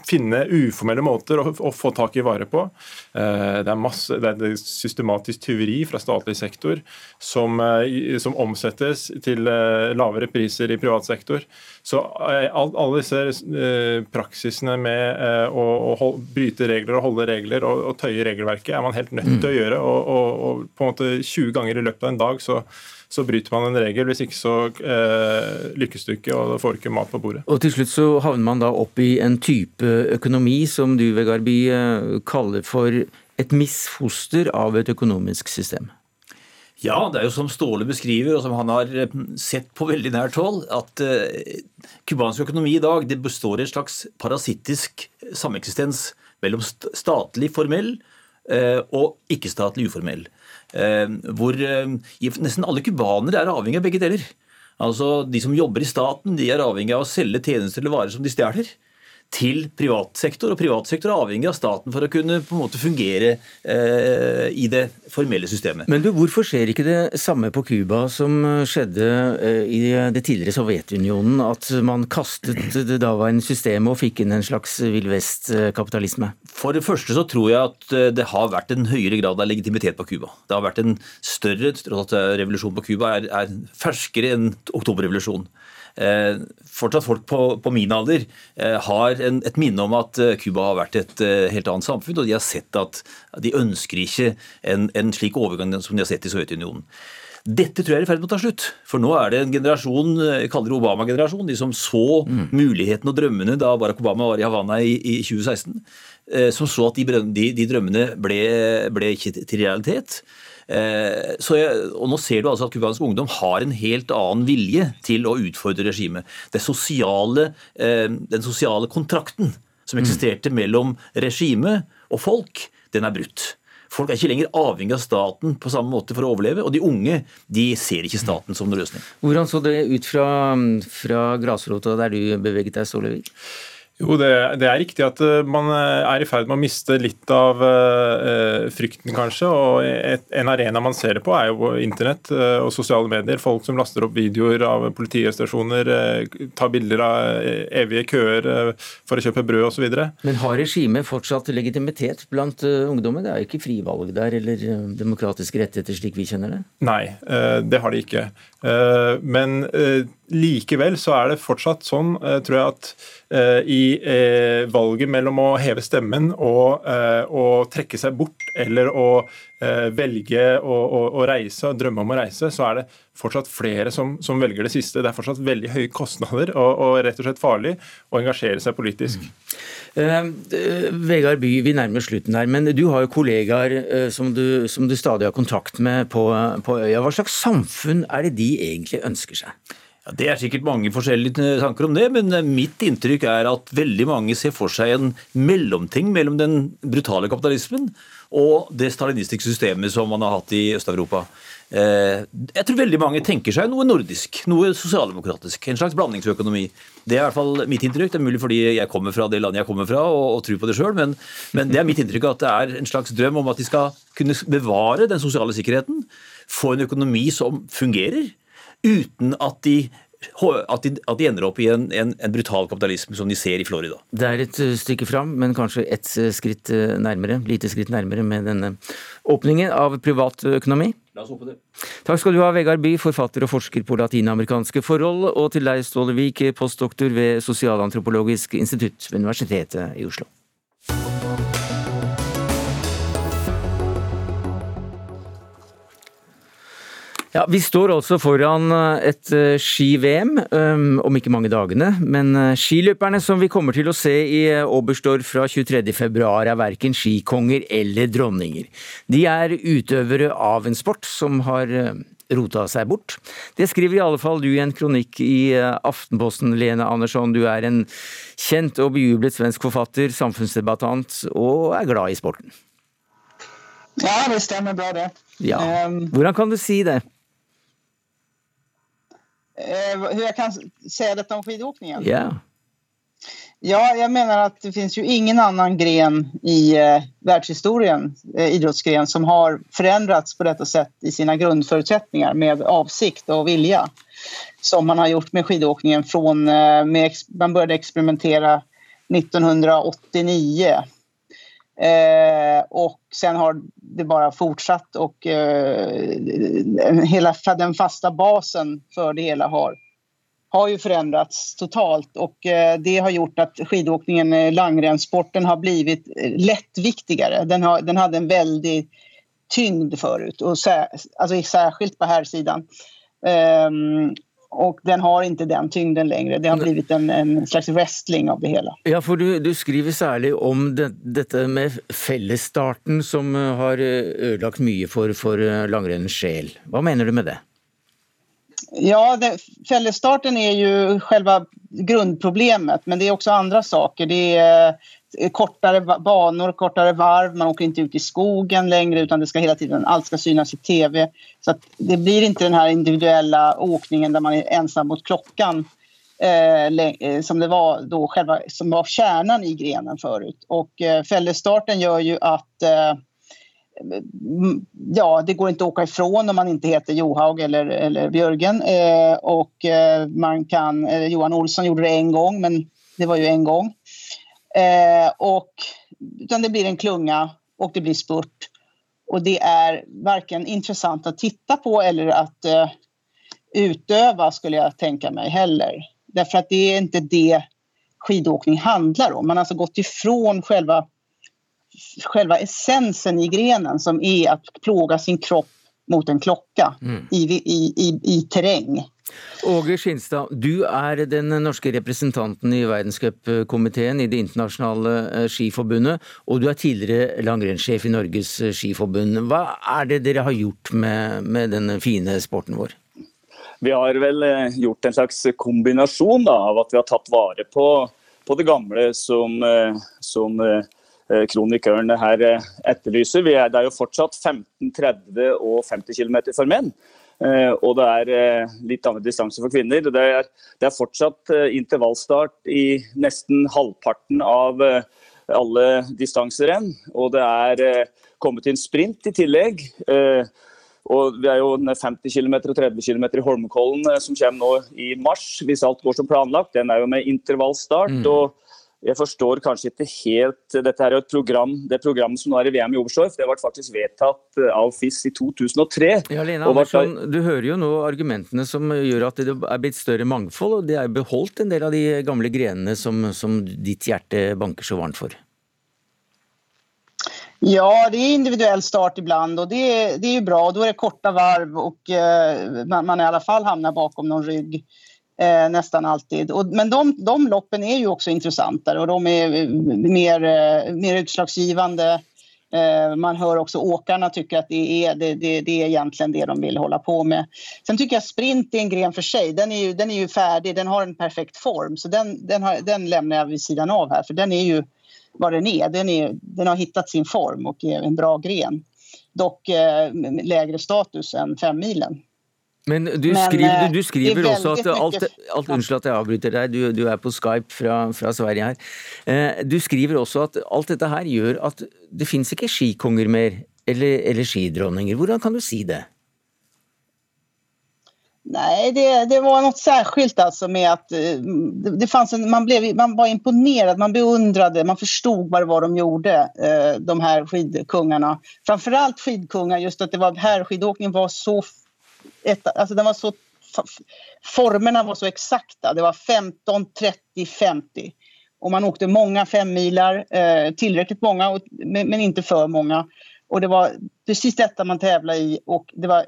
finne uformelle måter å, å, få tak i varer på. Uh, det, er masse, det er systematisk tyveri fra statlig sektor som, uh, som omsettes til lavere priser i privat sektor. Så all, alle disse praksisene med å, å, bryte regler og holde regler og, og tøye regelverket er man helt nødt til å mm. gjøre. Og, og, og på en måte 20 ganger i løpet av en dag så så bryter man en regel. Hvis ikke så eh, lykkes du ikke, og da får du ikke mat på bordet. Og Til slutt så havner man da opp i en type økonomi som du Vegarby, eh, kaller for et misfoster av et økonomisk system. Ja, det er jo som Ståle beskriver, og som han har eh, sett på veldig nært hold, at cubansk uh, økonomi i dag det består i en slags parasittisk sameksistens mellom statlig formell og ikke-statlig uformell. Eh, hvor eh, nesten alle cubanere er avhengig av begge deler. Altså, De som jobber i staten, de er avhengig av å selge tjenester eller varer som de stjeler til privatsektor, og privatsektor er avhengig av staten for å kunne på en måte fungere eh, i det formelle systemet. Men du, Hvorfor skjer ikke det samme på Cuba som skjedde eh, i det tidligere Sovjetunionen? At man kastet det daværende systemet og fikk inn en slags Vill Vest-kapitalisme? For det første så tror jeg at eh, det har vært en høyere grad av legitimitet på Cuba. Det har vært en større at revolusjon på Cuba er, er ferskere enn oktoberrevolusjonen. Eh, fortsatt folk på, på min alder eh, har en, et minne om at eh, Cuba har vært et helt annet samfunn, og de har sett at de ønsker ikke en, en slik overgang som de har sett i Sovjetunionen. Dette tror jeg er i ferd med å ta slutt. For nå er det en generasjon, jeg kaller det Obama-generasjon, de som så mm. mulighetene og drømmene da Barack Obama var i Havana i, i 2016. Eh, som så at de, de, de drømmene ble, ble, ikke til realitet. Eh, jeg, og Nå ser du altså at cubansk ungdom har en helt annen vilje til å utfordre regimet. Sosiale, eh, den sosiale kontrakten som mm. eksisterte mellom regime og folk, den er brutt. Folk er ikke lenger avhengig av staten på samme måte for å overleve, og de unge de ser ikke staten som noen løsning. Hvordan så det ut fra, fra grasrota der du beveget deg, Stålevik? Jo, det, det, er riktig at eh, man eh, er i ferd med å miste litt av uh, frykten, kanskje. og et, En arena man ser det på, er jo internett uh, og sosiale medier. Folk som laster opp videoer av politiarrestasjoner, uh, tar bilder av evige køer for å kjøpe brød osv. Men har regimet fortsatt legitimitet blant ungdommen? Det er jo ikke frivalg der, eller demokratiske rettigheter slik vi kjenner det? Nei, det har de ikke. Men likevel så er det fortsatt sånn, tror jeg, at Eh, i eh, valget mellom å heve stemmen og eh, å trekke seg bort eller å velge å, å, å reise og drømme om å reise, så er det fortsatt flere som, som, velger det siste. Det er fortsatt veldig høye kostnader og, og rett og slett farlig å engasjere seg politisk. Uh, Vegard By, vi nærmer slutten her, men du har jo kollegaer uh, som, du, som, du, stadig har kontakt med på, på øya. Hva slags samfunn er det de egentlig ønsker seg? Det er sikkert mange forskjellige tanker om det, men eh, mitt inntrykk er at veldig mange ser for seg en mellomting mellom den brutale kapitalismen og det stalinistiske systemet som man har hatt i Øst-Europa. Eh, jeg tror veldig mange tenker seg noe nordisk, noe sosialdemokratisk. En slags blandingsøkonomi. Det er i hvert fall mitt inntrykk. Det er mulig fordi jeg kommer fra det landet jeg kommer fra og, og tror på det sjøl, men, men, det er mitt inntrykk at det er en slags drøm om at de skal kunne bevare den sosiale sikkerheten, få en økonomi som fungerer uten at de at de, at de, ender opp i en, en, en, brutal kapitalisme som de ser i Florida. Det er et eh, stykke fram, men kanskje et eh, skritt eh, nærmere, lite skritt nærmere med denne åpningen av privatøkonomi. La oss håpe det. Takk skal du ha, Vegard By, forfatter og forsker på latinamerikanske forhold, og til deg, Ståle Vik, postdoktor ved Sosialantropologisk institutt ved Universitetet i Oslo. Ja, Vi står altså foran eh, et eh, ski-VM um, om ikke mange dagene. Men eh, skiløperne som vi kommer til å se i Oberstdorf fra 23.2 er verken skikonger eller dronninger. De er utøvere av en sport som har rota seg bort. Det skriver i alle fall du i en kronikk i Aftenposten, Lene Andersson. Du er en kjent og bejublet svensk forfatter, samfunnsdebattant og er glad i sporten. Ja, det stemmer bra, det. Ja. Hvordan kan du si det? Eh, hur jag kan säga detta om skidåkningen? Yeah. Ja, jag menar att det finns ju ingen annan gren i eh, världshistorien, eh, idrottsgren, som har förändrats på detta sätt i sina grundförutsättningar med avsikt och vilja. Som man har gjort med skidåkningen från, eh, med, man började experimentera 1989 Eh, och sen har det bara fortsatt och eh, hela den fasta basen för det hela har, har ju förändrats totalt och eh, det har gjort att skidåkningen, eh, har blivit lättviktigare. Den, har, den hade en väldig tyngd förut, och sä, alltså särskilt på här sidan. Um, og den har ikke den tyngden lenger. Det har blitt en, en, slags wrestling av det hele. Ja, for du, du skriver særlig om det, dette med fellesstarten, som eh, har eh, ødelagt mye for, for eh, langrennens sjel. Hva mener du med det? Ja, det, fellesstarten er jo selve grunnproblemet, men det er også andre saker. Det er kortare banor, kortare varv, man åker inte ut i skogen längre utan det ska hela tiden, allt ska synas i tv. Så det blir inte den här individuella åkningen där man är ensam mot klockan eh, eh, som det var då själva, som var kärnan i grenen förut. Och eh, fällestarten gör ju att eh, ja, det går inte att åka ifrån om man inte heter Johaug eller, eller Björgen. Eh, och eh, man kan, eh, Johan Olsson gjorde det en gång, men det var ju en gång. Eh, och, utan det blir en klunga och det blir spurt. Och det är varken intressant att titta på eller att eh, utöva skulle jag tänka mig heller. Därför att det är inte det skidåkning handlar om. Man har alltså gått ifrån själva, själva essensen i grenen som är att plåga sin kropp mot en klokka Mm. i, i, i, i terreng. Åge Skinstad, du er den norske representanten i verdenscupkomiteen i Det internasjonale eh, skiforbundet, og du er tidligere langrennssjef i Norges eh, skiforbund. Hva er det dere har gjort med, med denne fine sporten vår? Vi har vel eh, gjort en slags kombinasjon da, av at vi har tatt vare på, på det gamle som, som eh, kronikøren her eh, etterlyser. Vi er, det er jo fortsatt 15, 30 og 50 km for menn. Eh, og det er litt annen distanse for kvinner. Det er, det er fortsatt intervallstart i nesten halvparten av alle distanserenn. Og det er kommet inn sprint i tillegg. Og vi er jo 50 km og 30 km i Holmenkollen som kommer nå i mars, hvis alt går som planlagt. Den er jo med intervallstart. Mm. og jeg forstår kanskje ikke helt Dette er jo et program, det programmet som nå er i VM i Oberstdorf, det ble faktisk vedtatt eh, av FIS i 2003. Ja, Lene Andersson, du hører jo nå argumentene som gjør at det er blitt større mangfold, og det er beholdt en del av de gamle grenene som, som ditt hjerte banker så varmt for. Ja, det er individuell start iblant, og det, det er jo bra. Da er det korta varv og eh, man, man i alle fall havner bakom noen rygg eh, nästan alltid. Och, men de, de loppen är ju också intressantare och de är eh, mer, eh, mer utslagsgivande. Eh, man hör också åkarna tycker att det är, det, det, det är egentligen det de vill hålla på med. Sen tycker jag sprint är en gren för sig. Den är ju, den är ju färdig, den har en perfekt form. Så den, den, har, den lämnar jag vid sidan av här. För den är ju vad den är. Den, är, den har hittat sin form och är en bra gren. Dock eh, lägre status än femmilen. Men du Men, skriver, eh, du, du skriver er også at alt, alt Unnskyld at jeg avbryter deg, du, du er på Skype fra, fra Sverige her. Eh, Du skriver også at alt dette her gjør at det fins ikke skikonger mer, eller, eller skidronninger. Hvordan kan du si det? Nei, det, det var noe särskilt alltså med att eh, det, det fanns en, man, blev, man var imponerad, man beundrade, man förstod vad det var de gjorde, de de här skidkungarna. Framförallt skidkungar, just att det var herrskidåkning var så, ett, alltså den var så, formerna var så exakta. Det var 15, 30, 50. Och man åkte många femmilar, eh, tillräckligt många, men, inte för många. Och det var precis detta man tävlade i och det var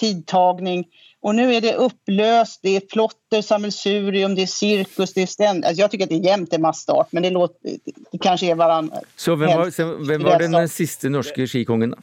tidtagning. Och nu är det upplöst, det är plotter, sammelsurium, det är cirkus, det är ständigt. Alltså jag tycker att det är jämnt en massstart, men det, låter, det kanske är varann. Så vem var, så hvem var den siste norske skikongen, da?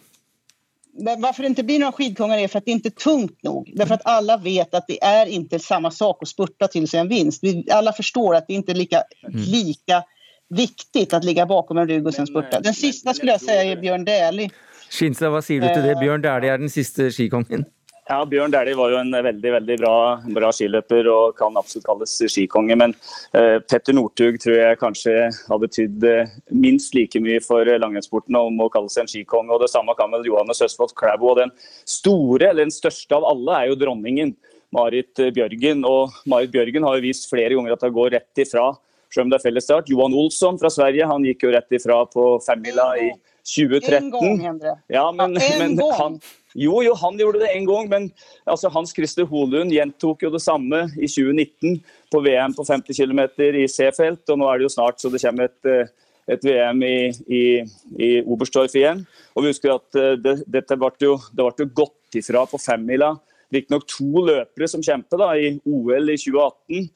Men varför det inte blir några skidkungar är för att det inte är tungt nog. Därför att alla vet att det är inte samma sak att spurta till sig en vinst. Vi, alla förstår att det inte är lika, lika viktigt att ligga bakom en rygg och sen spurta. Den sista skulle jag säga är Bjørn Dæhlie. Skinstad, hva sier du til det? Bjørn Dæhlie er den siste skikongen. Ja, Bjørn Dæhlie var jo en veldig veldig bra, bra skiløper og kan absolutt kalles skikonge. Men eh, Petter Northug tror jeg kanskje har betydd eh, minst like mye for eh, langrennssporten om å kalle seg en skikonge. og Det samme kan vel Johannes Østfold Klæbo. Og den store, eller den største av alle, er jo dronningen. Marit Bjørgen. Og Marit Bjørgen har jo vist flere ganger at hun går rett ifra, selv om det er fellesstart. Johan Olsson fra Sverige han gikk jo rett ifra på femmila i 2013. En gang, Endre. Ja, men, Ja, en men gang. han, jo, jo, han gjorde det en gang, men altså, Hans Christer Holund gjentok jo det samme i 2019 på VM på 50 km i C-felt. og Nå er det jo snart så det kommer et, eh, et VM i, i, i Oberstdorf igjen. Og vi husker at eh, det, dette ble jo, det ble jo gått ifra på femmila. Riktignok to løpere som kjemper da, i OL i 2018,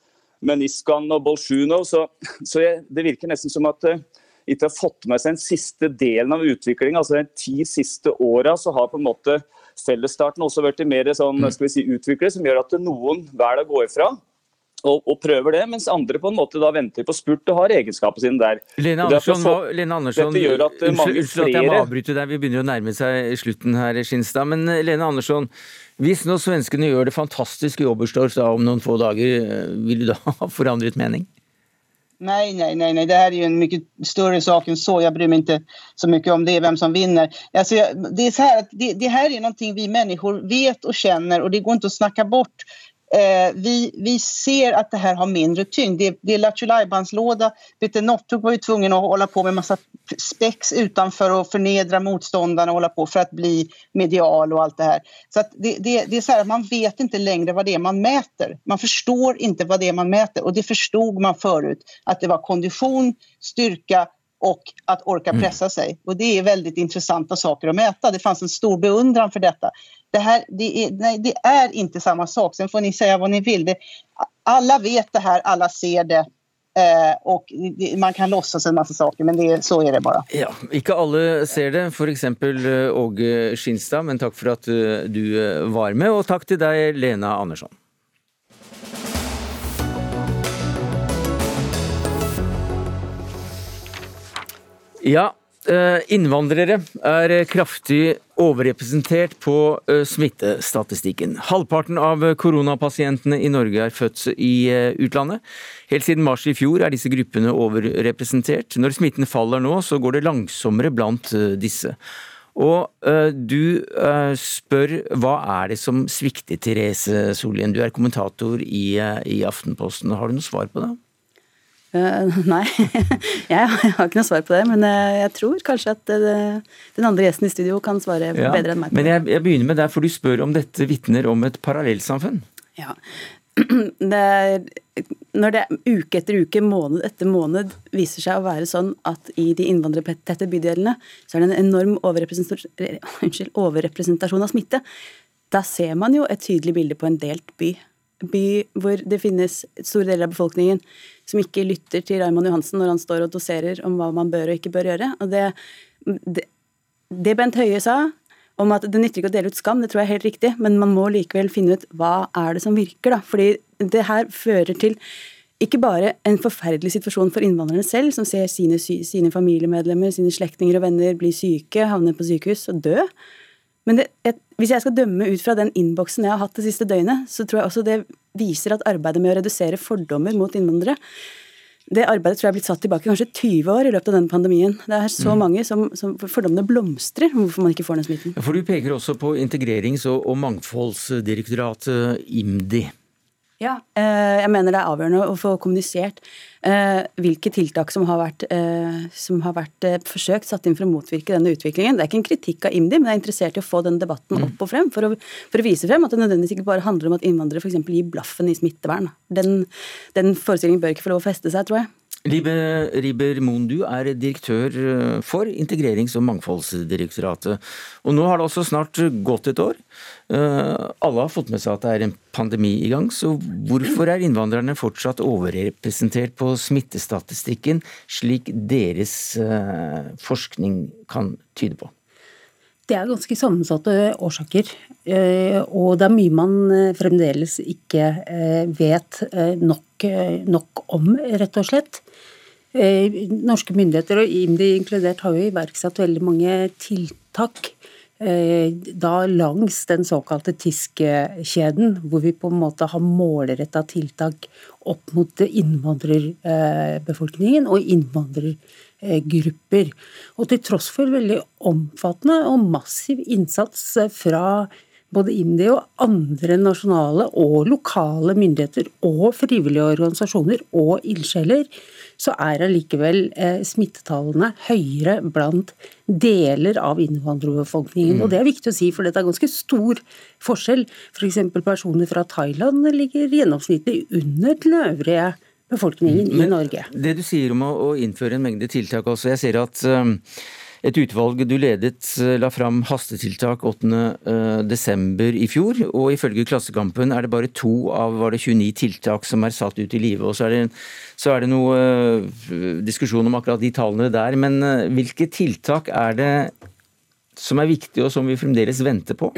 med Niskan og Bolsjunov. Så, så jeg, det virker nesten som at eh, ikke har fått med seg den siste delen av utviklingen. Altså de ti siste åra så har på en måte fellesstarten også blitt mer sånn, skal vi si, utviklet, som gjør at noen velger å gå ifra. Og, og prøver det, mens andre på en måte da venter på spurt og har egenskapene sine der. Lene Andersson, får- Lene Andersson Dette gjør at eh, mange at jeg må flere avbryte deg, vi begynner å nærme seg slutten her, Skinstad. Men eh, Lene Andersson, hvis nå svenskene gjør det fantastisk i Oberstdorf om noen få dager, eh, vil du da ha forandret mening? Nej, nej, nej, nej, det här är ju en mycket större sak än så. Jag bryr mig inte så mycket om det, vem som vinner. Alltså, det, är så här det, det här är någonting vi människor vet och känner och det går inte att snacka bort. Eh, vi, vi ser att det här har mindre tyngd. Det, det är Lattjo låda Peter var ju tvungen att hålla på med massa spex utanför och förnedra motståndarna och hålla på för att bli medial och allt det här. Så det, det, det är så man vet inte längre vad det är man mäter. Man förstår inte vad det är man mäter och det förstod man förut. Att det var kondition, styrka och att orka Mm. pressa sig. Och det är väldigt intressanta saker att mäta. Det fanns en stor beundran för detta. Det, här, det, är, nej, det är inte samma sak. Sen får ni säga vad ni vill. Det, alla vet det här, alla ser det. Eh, och det, man kan låtsas en massa saker, men det, så är det bara. Ja, Ikke alle ser det, f.eks. Åge Skinstad, men takk for at eh, du eh, var med. Og takk til deg, Lena Andersson. Ja, eh, innvandrere er kraftig overrepresentert på eh, smittestatistikken. Halvparten av koronapasientene i Norge er født i eh, utlandet. Helt siden mars i fjor er disse gruppene overrepresentert. Når smitten faller nå, så går det langsommere blant disse. Og du spør hva er det som svikter, Therese Sollien. Du er kommentator i, i Aftenposten. Har du noe svar på det? Eh, nei, jeg har ikke noe svar på det. Men eh, jeg tror kanskje at eh, den andre gjesten i studio kan svare Ja, bedre enn meg. Men jeg, jeg begynner med deg, for du spør om dette vitner om et parallellsamfunn. Ja. Det er, når det uke etter uke, måned etter måned viser seg å være sånn at i de innvandrertette bydelene så er det en enorm overrepresentasjon, overrepresentasjon av smitte, da ser man jo et tydelig bilde på en delt by. By hvor det finnes store deler av befolkningen som ikke lytter til Raymond Johansen når han står og doserer om hva man bør og ikke bør gjøre. Og det, det, det Bent Høie sa, om at det nytter ikke å dele ut skam, det tror jeg er helt riktig, men man må likevel finne ut hva er det som virker, da. Fordi det her fører til ikke bare en forferdelig situasjon for innvandrerne selv, som ser sine, sine familiemedlemmer, sine slektninger og venner bli syke, havne på sykehus og dø. Men det, et, hvis jeg skal dømme ut fra den innboksen jeg har hatt det siste døgnet, så tror jeg også det viser at arbeidet med å redusere fordommer mot innvandrere det arbeidet tror jeg er blitt satt tilbake kanskje 20 år i løpet av denne pandemien. Det er så mange som, som fordommene blomstrer om hvorfor man ikke får den smitten. For du peker også på Integrerings- og, og mangfoldsdirektoratet, IMDi. Ja, eh, jeg mener det er avgjørende å få kommunisert eh, hvilke tiltak som har vært, eh, som har vært forsøkt satt inn for å motvirke denne utviklingen. Det er ikke en kritikk av IMDi, men jeg er interessert i å få den debatten opp og frem, for å, for å vise frem at det nødvendigvis ikke bare handler om at innvandrere f.eks. gir blaffen i smittevern. Den, den forestillingen bør ikke få lov å feste seg, tror jeg. Libe Riber Moen, du er direktør eh, for Integrerings- og mangfoldsdirektoratet. Og nå har det også snart gått et år. Eh, Alle har fått med seg at det er en pandemi i gang, så hvorfor er innvandrerne fortsatt overrepresentert på smittestatistikken, slik deres eh, forskning kan tyde på? Det er ganske sammensatte årsaker, eh, og det er mye man eh, fremdeles ikke eh, vet nok, nok om, rett og slett. Norske myndigheter, og IMDi inkludert, har jo iverksatt veldig mange tiltak da langs den såkalte TISK-kjeden, hvor vi på en måte har målretta tiltak opp mot innvandrerbefolkningen og innvandrergrupper. Og til tross for veldig omfattende og massiv innsats fra både IMDi og andre nasjonale og lokale myndigheter og frivillige organisasjoner og ildsjeler, så er allikevel eh, smittetallene høyere blant deler av innvandrerbefolkningen. Og det er viktig å si, for dette er ganske stor forskjell. F.eks. personer fra Thailand ligger gjennomsnittlig under den øvrige befolkningen i Norge. Det du sier om å, å innføre en mengde tiltak også, jeg ser at um, et utvalg du ledet eh, la fram hastetiltak 8.12. i fjor, og ifølge Klassekampen er det bare to av var det 29 tiltak som er satt ut i live. Og så er det, så er det noe uh, diskusjon om akkurat de tallene der. Men uh, hvilke tiltak er det som er viktige, og som vi fremdeles venter på?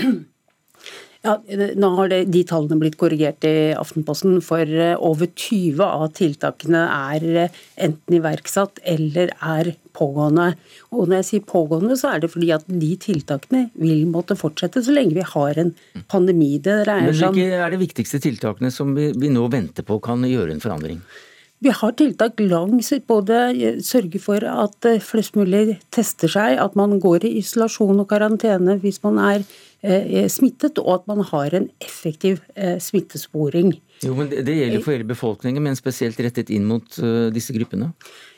Ja, nå har det, De tallene blitt korrigert i Aftenposten, for eh, over 20 av tiltakene er eh, enten iverksatt eller er pågående. Og Når jeg sier pågående, så er det fordi at de tiltakene vil måtte fortsette så lenge vi har en pandemi. Det Men hvilke er de viktigste tiltakene som vi, vi nå venter på kan gjøre en forandring? Vi har tiltak langs både sørge for at eh, flest mulig tester seg, at man går i isolasjon og karantene hvis man er eh, smittet, og at man har en effektiv eh, smittesporing. Jo, men Det, gjelder for hele befolkningen, men spesielt rettet inn mot eh, disse gruppene?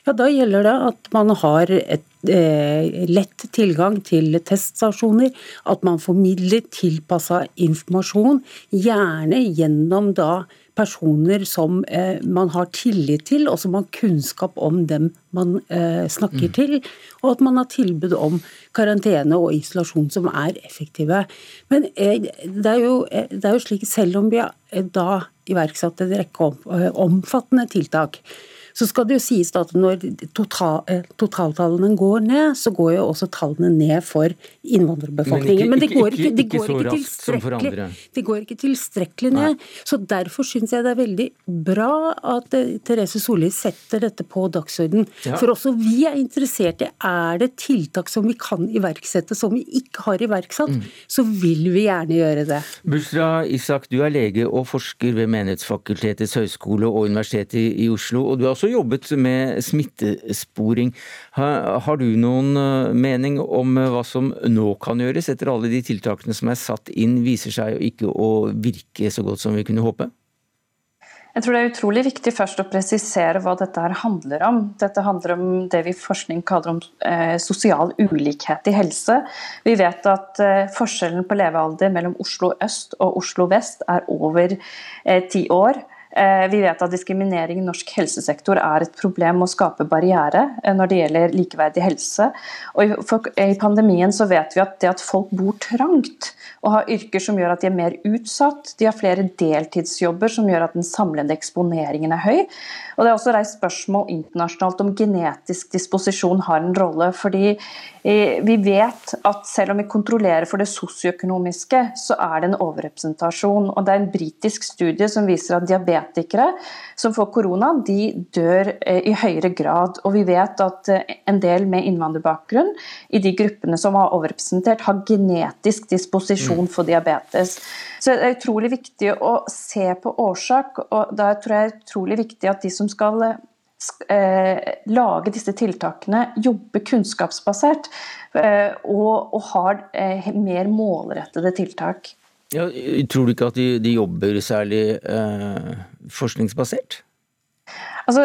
Ja, Da gjelder det at man har et, eh, lett tilgang til teststasjoner, at man formidler tilpassa informasjon, gjerne gjennom da personer som eh, man har tillit til, og som har kunnskap om dem man eh, snakker mm. til. Og at man har tilbud om karantene og isolasjon som er effektive. Men eh, det er, jo, eh, det er jo slik, selv om vi da iverksatte en rekke omfattende tiltak, så skal det jo sies at når total, eh, totaltallene går ned, så går jo også tallene ned for innvandrerbefolkningen. Men, ikke, Men det går ikke, de går ikke, de går ikke tilstrekkelig ned. Nei. Så derfor syns jeg det er veldig bra at eh, Therese Solli setter dette på dagsorden. Ja. For også vi er interessert i er det tiltak som vi kan iverksette som vi ikke har iverksatt, mm. så vil vi gjerne gjøre det. Bushra Isak, du er lege og forsker ved Menighetsfakultetets høgskole og Universitetet i Oslo. og du er også også jobbet med smittesporing. Har, du noen eh, mening om eh, hva som nå kan gjøres, etter alle de tiltakene som er satt inn, viser seg ikke å virke så godt som vi kunne håpe? Jeg tror det er utrolig viktig først å presisere hva dette her handler om. Dette handler om det vi i forskning kaller om eh, sosial ulikhet i helse. Vi vet at eh, forskjellen på levealder mellom Oslo øst og Oslo vest er over eh, ti år. Eh, vi vet at diskriminering i norsk helsesektor er et problem og skaper barriere eh, når det gjelder likeverdig helse. Og I pandemien så vet vi at det at folk bor trangt og har yrker som gjør at de er mer utsatt, de har flere deltidsjobber som gjør at den samlede eksponeringen er høy. Og Det er også reist spørsmål internasjonalt om genetisk disposisjon har en rolle. fordi eh, vi vet at selv om vi kontrollerer for det sosioøkonomiske, så er det en overrepresentasjon. Og Det er en britisk studie som viser at diabetikere som får korona, de dør eh, i høyere grad. Og vi vet at eh, en del med innvandrerbakgrunn i de gruppene som er overrepresentert, har genetisk disposisjon mm. for diabetes. Så det er utrolig viktig å se på årsak, og da tror jeg det er utrolig viktig at de som skal eh, lage disse tiltakene, jobber kunnskapsbasert eh, og, og, har eh, mer målrettede tiltak. Ja, tror du ikke at de, de jobber særlig eh, forskningsbasert? Altså,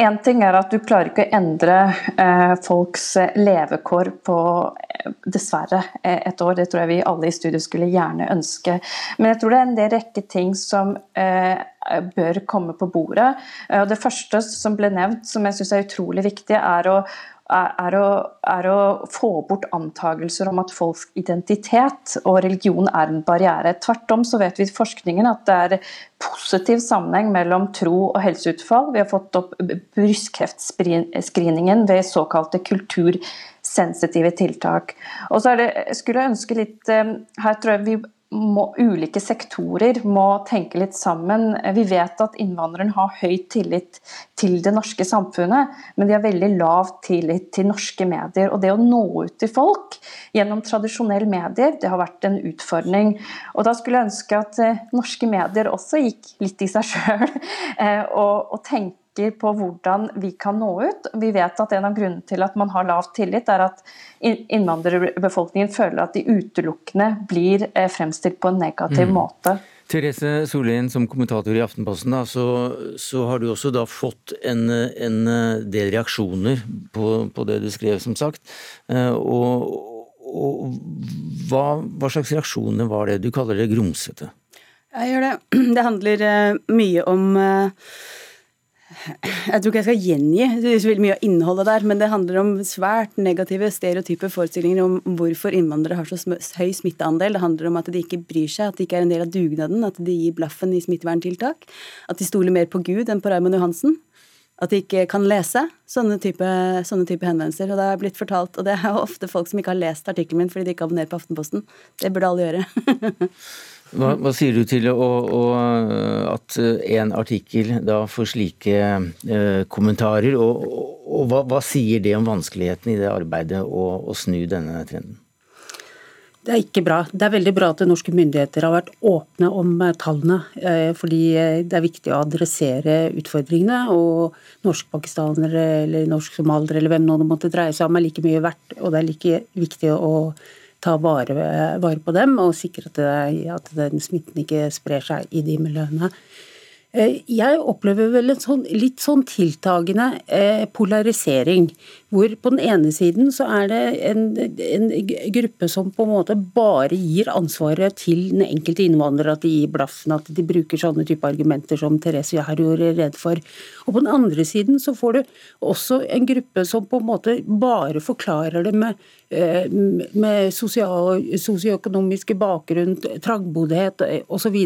en ting er at du klarer ikke å endre eh, folks levekår på eh, dessverre et år. Det tror jeg vi alle i studio skulle gjerne ønske. Men jeg tror det er en del rekke ting som eh, bør komme på bordet. Og det første som ble nevnt, som jeg syns er utrolig viktig, er å er å, er å, få bort antagelser om at folks identitet og religion er en barriere. Tvert om så vet vi i forskningen at det er positiv sammenheng mellom tro og helseutfall. Vi har fått opp brystkreftsscreeningen ved såkalte kultursensitive tiltak. Og så det, skulle jeg ønske litt eh, Her tror jeg vi må, ulike sektorer må tenke litt sammen. Vi vet at innvandreren har høy tillit til det norske samfunnet, men de har veldig lav tillit til norske medier. Og det å nå ut til folk gjennom tradisjonelle medier, det har vært en utfordring. Og da skulle jeg ønske at eh, norske medier også gikk litt i seg sjøl eh, og, og tenkte tenker på hvordan vi kan nå ut. Vi vet at en av grunnene til at man har lav tillit, er at innvandrerbefolkningen føler at de utelukkende blir eh, fremstilt på en negativ mm. måte. Therese Sollien, som kommentator i Aftenposten, da, så, så, har du også da fått en, en del reaksjoner på, på, det du skrev, som sagt. Eh, og, og hva, hva, slags reaksjoner var det? Du kaller det grumsete. Jeg gjør det. Det handler eh, mye om jeg tror ikke jeg skal gjengi så mye av innholdet der, men det handler om svært negative, stereotype forestillinger om hvorfor innvandrere har så høy smitteandel. Det handler om at de ikke bryr seg, at de ikke er en del av dugnaden, at de gir blaffen i smitteverntiltak. At de stoler mer på Gud enn på Raymond Johansen. At de ikke kan lese sånne type, sånne type henvendelser. Og det er blitt fortalt, og det er ofte folk som ikke har lest artikkelen min fordi de ikke abonnerer på Aftenposten. Det burde alle gjøre. Hva, hva, sier du til å, å, at en artikkel da får slike eh, kommentarer, og, og hva, hva, sier det om vanskeligheten i det arbeidet å, å, snu denne trenden? Det er ikke bra. Det er veldig bra at norske myndigheter har vært åpne om eh, tallene. Eh, fordi eh, det er viktig å adressere utfordringene. Og norskpakistanere eller norsk-somaliere eller hvem nå det måtte dreie seg om, er like mye verdt. Og det er like viktig å ta vare, vare, på dem og sikre at, det, at, den smitten ikke sprer seg i de miljøene. Eh, jeg opplever vel en sånn, litt sånn tiltagende eh, polarisering. Hvor på den ene siden så er det en, en, gruppe som på en måte bare gir ansvaret til den enkelte innvandrer, at de gir blaffen, at de bruker sånne type argumenter som Therese her gjorde rede for. Og på den andre siden så får du også en gruppe som på en måte bare forklarer det med, eh, med sosioøkonomiske bakgrunn, trangboddhet osv.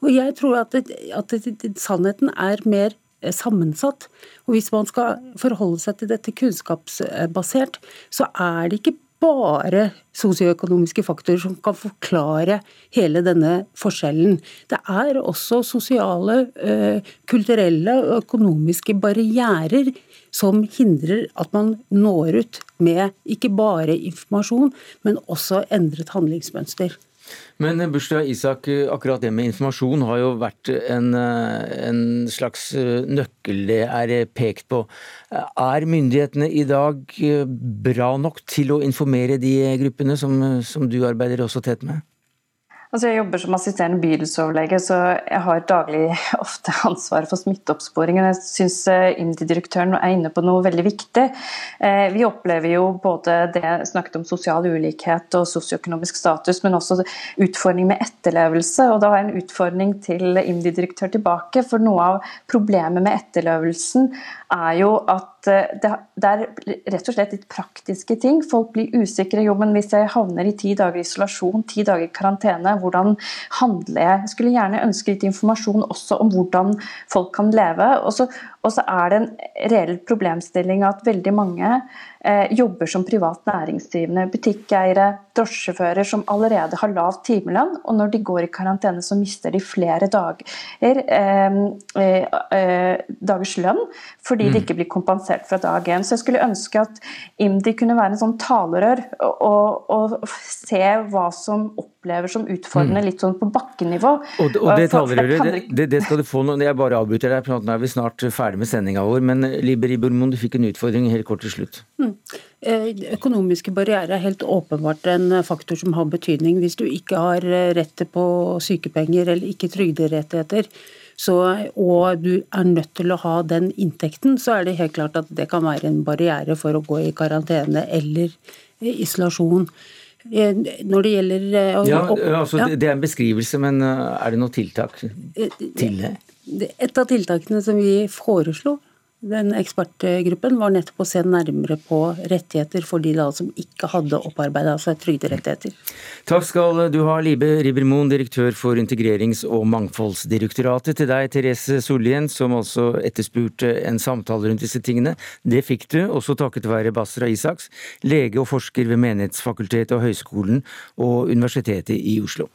Og jeg tror at, at sannheten er mer eh, sammensatt. Og hvis man skal forholde seg til dette kunnskapsbasert, så er det ikke bare sosioøkonomiske faktorer som kan forklare hele denne forskjellen. Det er også sosiale, eh, kulturelle og økonomiske barrierer som hindrer at man når ut med ikke bare informasjon, men også endret handlingsmønster. Men eh, Bursdag Isak, eh, akkurat det med informasjon har jo vært en, eh, en, slags nøkkel det er pekt på. Er myndighetene i dag bra nok til å informere de gruppene som, som du arbeider også tett med? Altså jeg jobber som assisterende bydelsoverlege, så jeg har daglig ofte ansvar for smitteoppsporing. og Jeg syns eh, IMDi-direktøren er inne på noe veldig viktig. Eh, vi opplever jo både det snakket om sosial ulikhet og sosioøkonomisk status, men også utfordring med etterlevelse. Og da har jeg en utfordring til IMDi-direktør tilbake. For noe av problemet med etterlevelsen er jo at eh, det, er rett og slett litt praktiske ting. Folk blir usikre. Jo, men hvis jeg havner i ti dager isolasjon, ti dager karantene, hvordan handler jeg? Jeg skulle gjerne ønske litt informasjon også om hvordan folk kan leve. Og så, og så er det en reell problemstilling at veldig mange eh, jobber som privat næringsdrivende. Butikkeiere, drosjesjåfører som allerede har lav timelønn. Og når de går i karantene, så mister de flere dager, eh, eh, dagers lønn fordi mm. de ikke blir kompensert fra dag én. Så jeg skulle ønske at IMDi kunne være en sånn talerør og, og, se hva som opplever som utfordrende, mm. litt sånn på bakkenivå. Og, og det talerøret, det, det, skal du få nå. Jeg bare avbryter deg, for nå er vi snart ferdig med sendinga vår. Men Liber Ibermoen, du fikk en utfordring helt kort til slutt. Mm. Eh, økonomiske barrierer er helt åpenbart en faktor som har betydning. Hvis du ikke har eh, rett på sykepenger eller ikke trygderettigheter, så, og du er nødt til å ha den inntekten, så er det helt klart at det kan være en barriere for å gå i karantene eller eh, isolasjon. Når det gjelder Ja, altså, ja. Det er en beskrivelse, men er det noe tiltak til det? Et av tiltakene som vi foreslo, den ekspertgruppen var nettopp å se nærmere på rettigheter for de som ikke hadde opparbeida seg trygderettigheter. Takk skal du ha, Libe Ribbermoen, direktør for Integrerings- og mangfoldsdirektoratet. Til deg, Therese Sollien, som også etterspurte en samtale rundt disse tingene. Det fikk du, også takket være Basra Isaks, lege og forsker ved Menighetsfakultetet og Høgskolen og Universitetet i Oslo.